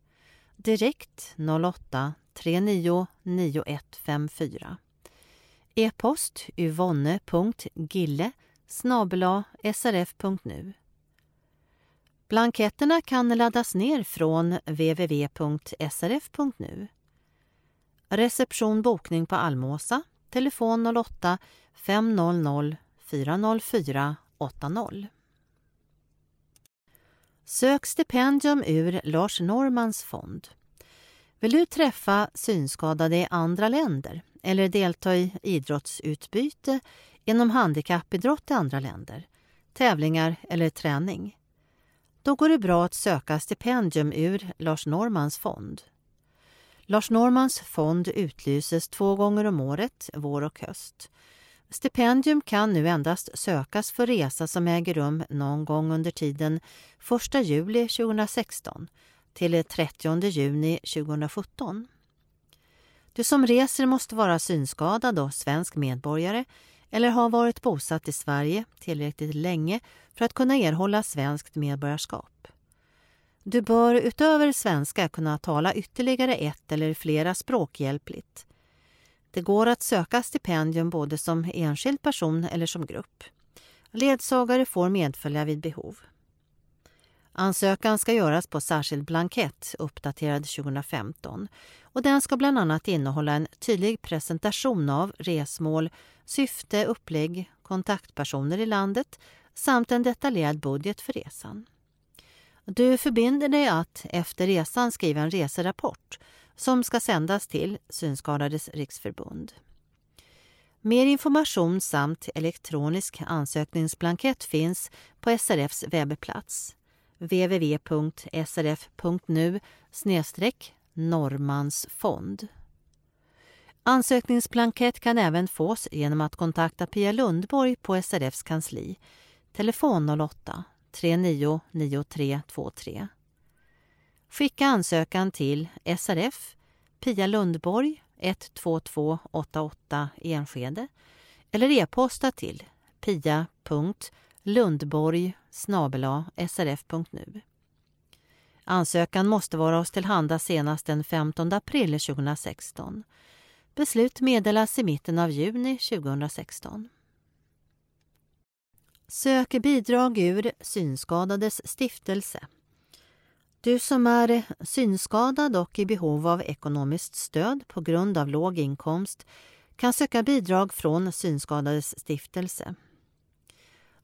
direkt 08 39 9154 e-post yvonne.gille srf.nu Blanketterna kan laddas ner från www.srf.nu. Reception bokning på Almåsa, telefon 08 500 404 80. Sök stipendium ur Lars Normans fond. Vill du träffa synskadade i andra länder eller delta i idrottsutbyte inom handikappidrott i andra länder, tävlingar eller träning? Då går det bra att söka stipendium ur Lars Normans fond. Lars Normans fond utlyses två gånger om året, vår och höst. Stipendium kan nu endast sökas för resa som äger rum någon gång under tiden 1 juli 2016 till 30 juni 2017. Du som reser måste vara synskadad och svensk medborgare eller har varit bosatt i Sverige tillräckligt länge för att kunna erhålla svenskt medborgarskap. Du bör utöver svenska kunna tala ytterligare ett eller flera språk hjälpligt. Det går att söka stipendium både som enskild person eller som grupp. Ledsagare får medfölja vid behov. Ansökan ska göras på särskild blankett uppdaterad 2015 och den ska bland annat innehålla en tydlig presentation av resmål, syfte, upplägg, kontaktpersoner i landet samt en detaljerad budget för resan. Du förbinder dig att efter resan skriva en reserapport som ska sändas till Synskadades riksförbund. Mer information samt elektronisk ansökningsblankett finns på SRFs webbplats www.srf.nu Norrmansfond. Ansökningsblankett kan även fås genom att kontakta Pia Lundborg på SRFs kansli. Telefon 08 39 9323. Skicka ansökan till SRF, Pia Lundborg 12288 Enskede eller e-posta till pia.lundborg lundborg srf.nu. Ansökan måste vara oss tillhanda senast den 15 april 2016. Beslut meddelas i mitten av juni 2016. Sök bidrag ur Synskadades stiftelse. Du som är synskadad och i behov av ekonomiskt stöd på grund av låg inkomst kan söka bidrag från Synskadades stiftelse.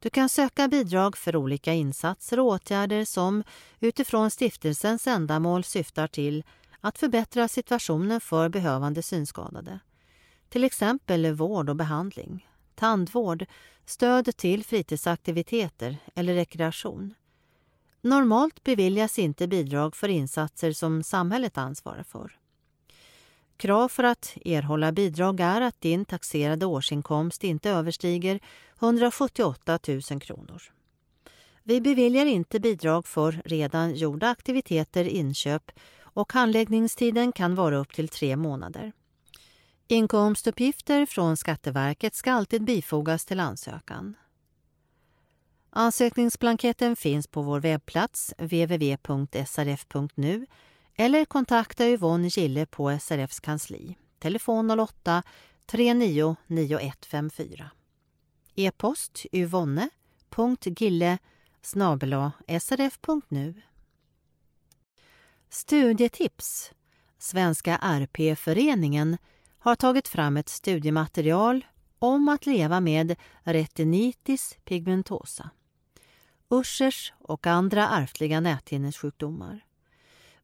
Du kan söka bidrag för olika insatser och åtgärder som utifrån stiftelsens ändamål syftar till att förbättra situationen för behövande synskadade. Till exempel vård och behandling, tandvård, stöd till fritidsaktiviteter eller rekreation. Normalt beviljas inte bidrag för insatser som samhället ansvarar för. Krav för att erhålla bidrag är att din taxerade årsinkomst inte överstiger 178 000 kronor. Vi beviljar inte bidrag för redan gjorda aktiviteter, inköp och handläggningstiden kan vara upp till tre månader. Inkomstuppgifter från Skatteverket ska alltid bifogas till ansökan. Ansökningsblanketten finns på vår webbplats www.srf.nu eller kontakta Yvonne Gille på SRFs kansli. Telefon 08 39 9154. E-post yvonne.gille srf.nu. Studietips. Svenska RP-föreningen har tagit fram ett studiematerial om att leva med retinitis pigmentosa, Uschers och andra ärftliga näthinnessjukdomar.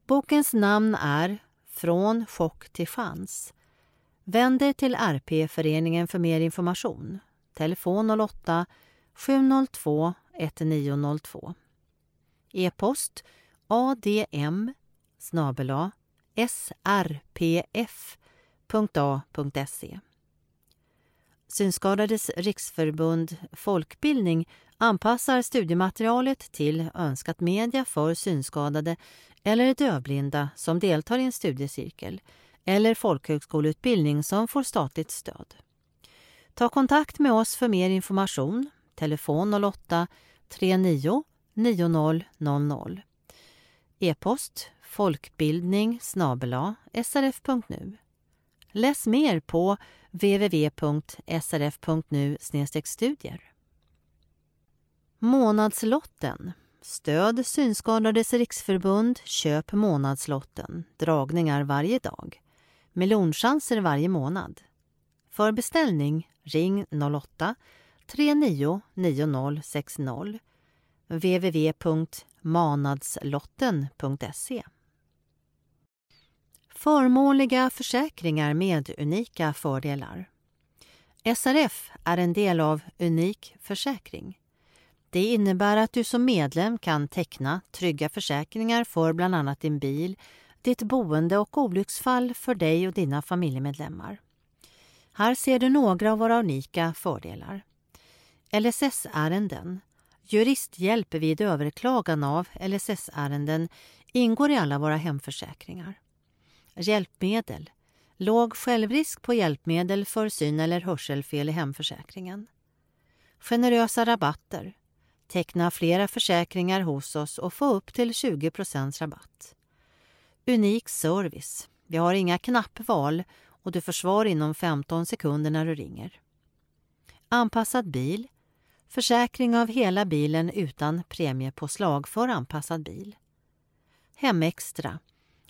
Bokens namn är Från chock till chans. Vänd dig till RP-föreningen för mer information. Telefon 08 702 1902. E-post adm snabela srpf.a.se. Synskadades riksförbund Folkbildning anpassar studiematerialet till önskat media för synskadade eller dövblinda som deltar i en studiecirkel eller folkhögskoleutbildning som får statligt stöd. Ta kontakt med oss för mer information. Telefon 08 39 90 00. E-post folkbildning srf.nu. Läs mer på www.srf.nu studier. Månadslotten Stöd Synskadades riksförbund Köp månadslotten. Dragningar varje dag. Melonchanser varje månad. För beställning ring 08 39 9060 www.manadslotten.se Förmånliga försäkringar med unika fördelar. SRF är en del av Unik försäkring. Det innebär att du som medlem kan teckna trygga försäkringar för bland annat din bil, ditt boende och olycksfall för dig och dina familjemedlemmar. Här ser du några av våra unika fördelar. LSS-ärenden. Juristhjälp vid överklagan av LSS-ärenden ingår i alla våra hemförsäkringar. Hjälpmedel. Låg självrisk på hjälpmedel för syn eller hörselfel i hemförsäkringen. Generösa rabatter. Teckna flera försäkringar hos oss och få upp till 20% rabatt. Unik service. Vi har inga knappval och du får svar inom 15 sekunder när du ringer. Anpassad bil. Försäkring av hela bilen utan premiepåslag för anpassad bil. Hemextra.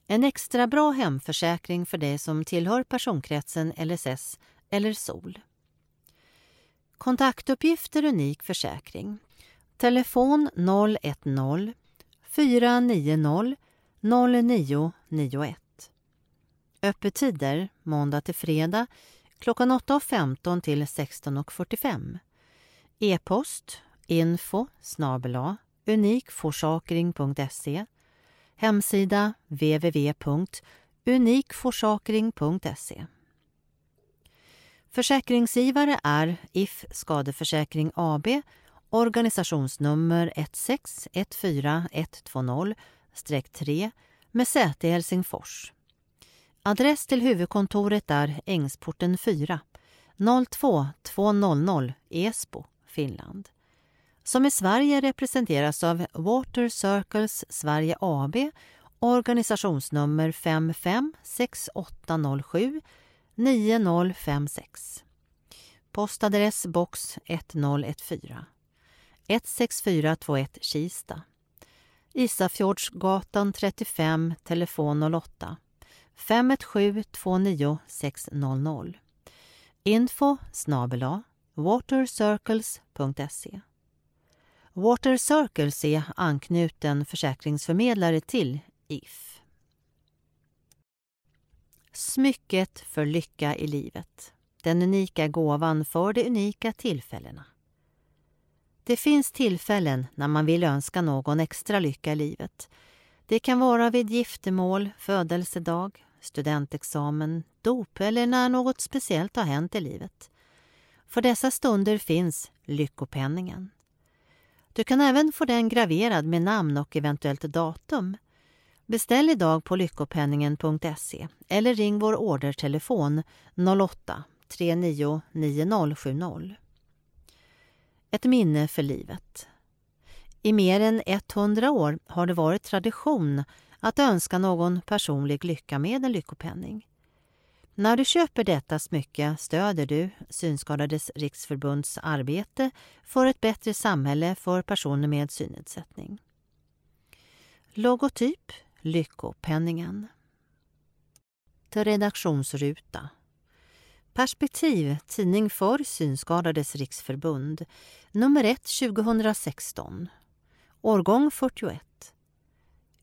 En extra bra hemförsäkring för dig som tillhör personkretsen LSS eller SOL. Kontaktuppgifter unik försäkring. Telefon 010 490 0991. Öppettider måndag till fredag klockan 8.15 till 16.45. E-post info snabela unikforsakring.se Hemsida www.unikforsakring.se Försäkringsgivare är If Skadeförsäkring AB organisationsnummer 1614120-3 med säte i Helsingfors. Adress till huvudkontoret är Ängsporten 4, 02200 Esbo, Finland. Som i Sverige representeras av Water Circles Sverige AB organisationsnummer 556807 9056. Postadress box 1014 16421 Kista. Isafjordsgatan 35, telefon 08 517 29 600. Info snabela watercircles.se Water Circles är anknuten försäkringsförmedlare till If. Smycket för lycka i livet. Den unika gåvan för de unika tillfällena. Det finns tillfällen när man vill önska någon extra lycka i livet. Det kan vara vid giftermål, födelsedag, studentexamen, dop eller när något speciellt har hänt i livet. För dessa stunder finns Lyckopenningen. Du kan även få den graverad med namn och eventuellt datum. Beställ idag på lyckopenningen.se eller ring vår ordertelefon 08 39 9070. Ett minne för livet. I mer än 100 år har det varit tradition att önska någon personlig lycka med en lyckopenning. När du köper detta smycke stöder du Synskadades riksförbunds arbete för ett bättre samhälle för personer med synnedsättning. Logotyp Lyckopenningen. Till redaktionsruta. Perspektiv, tidning för Synskadades riksförbund. Nummer 1 2016. Årgång 41.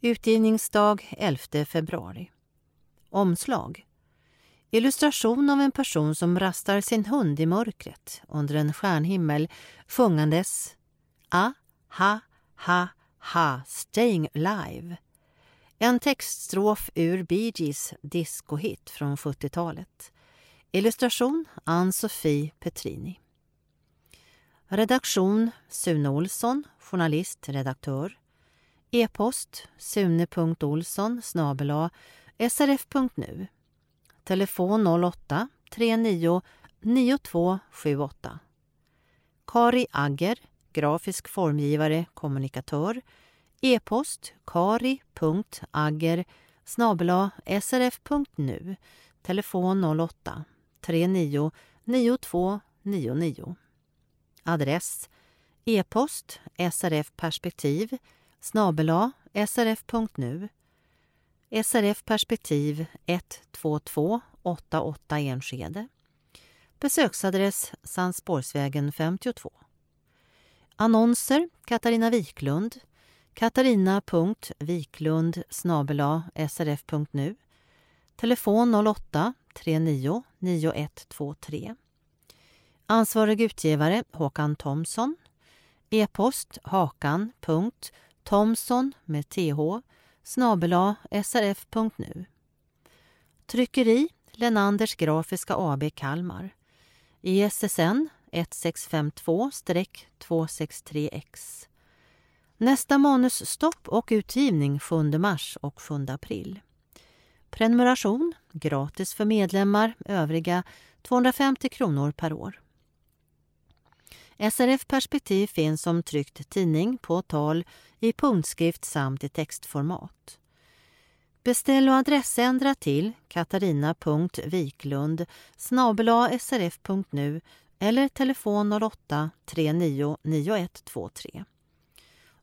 Utgivningsdag 11 februari. Omslag. Illustration av en person som rastar sin hund i mörkret under en stjärnhimmel sjungandes A, ha, ha, ha, staying live. En textstrof ur Bee Gees discohit från 70-talet. Illustration Ann-Sofie Petrini. Redaktion Sune Olsson, journalist, redaktör. E-post sune.olsson srf.nu Telefon 08 39 9278. Kari Agger, grafisk formgivare, kommunikatör. E-post kari.agger srf.nu. Telefon 08 39 9299. Adress E-post SRF Perspektiv snabela srf.nu SRF Perspektiv 122 88 Enskede. Besöksadress Sandsborgsvägen 52. Annonser Katarina Wiklund katarina.viklund srf.nu Telefon 08 39 9123 Ansvarig utgivare Håkan Thomsson E-post hakan.thomsson med th snabela srf.nu. Tryckeri Lenanders Grafiska AB Kalmar. ISSN 1652-263X. Nästa manusstopp och utgivning 7 mars och 7 april. Prenumeration gratis för medlemmar, övriga 250 kronor per år. SRF Perspektiv finns som tryckt tidning på tal, i punktskrift samt i textformat. Beställ och adressändra till katarina.viklund srf.nu eller telefon 08 39 9123.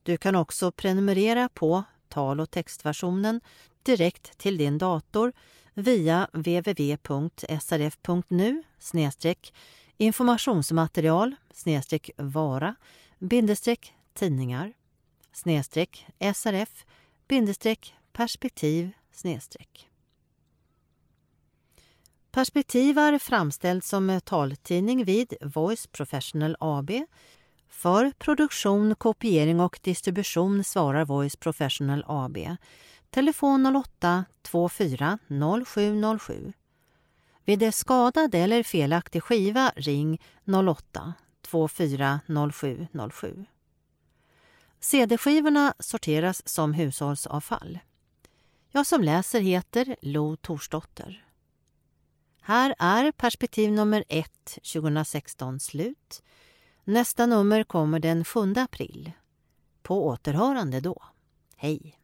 Du kan också prenumerera på tal och textversionen direkt till din dator via www.srf.nu informationsmaterial vara tidningar srf perspektiv. Perspektiv är framställd som taltidning vid Voice Professional AB. För produktion, kopiering och distribution svarar Voice Professional AB. Telefon 08 24 0707. Vid skadad eller felaktig skiva ring 08 24 0707. CD-skivorna sorteras som hushållsavfall. Jag som läser heter Lo Torsdotter. Här är perspektiv nummer 1 2016 slut. Nästa nummer kommer den 7 april. På återhörande då. Hej!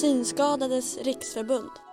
Synskadades riksförbund.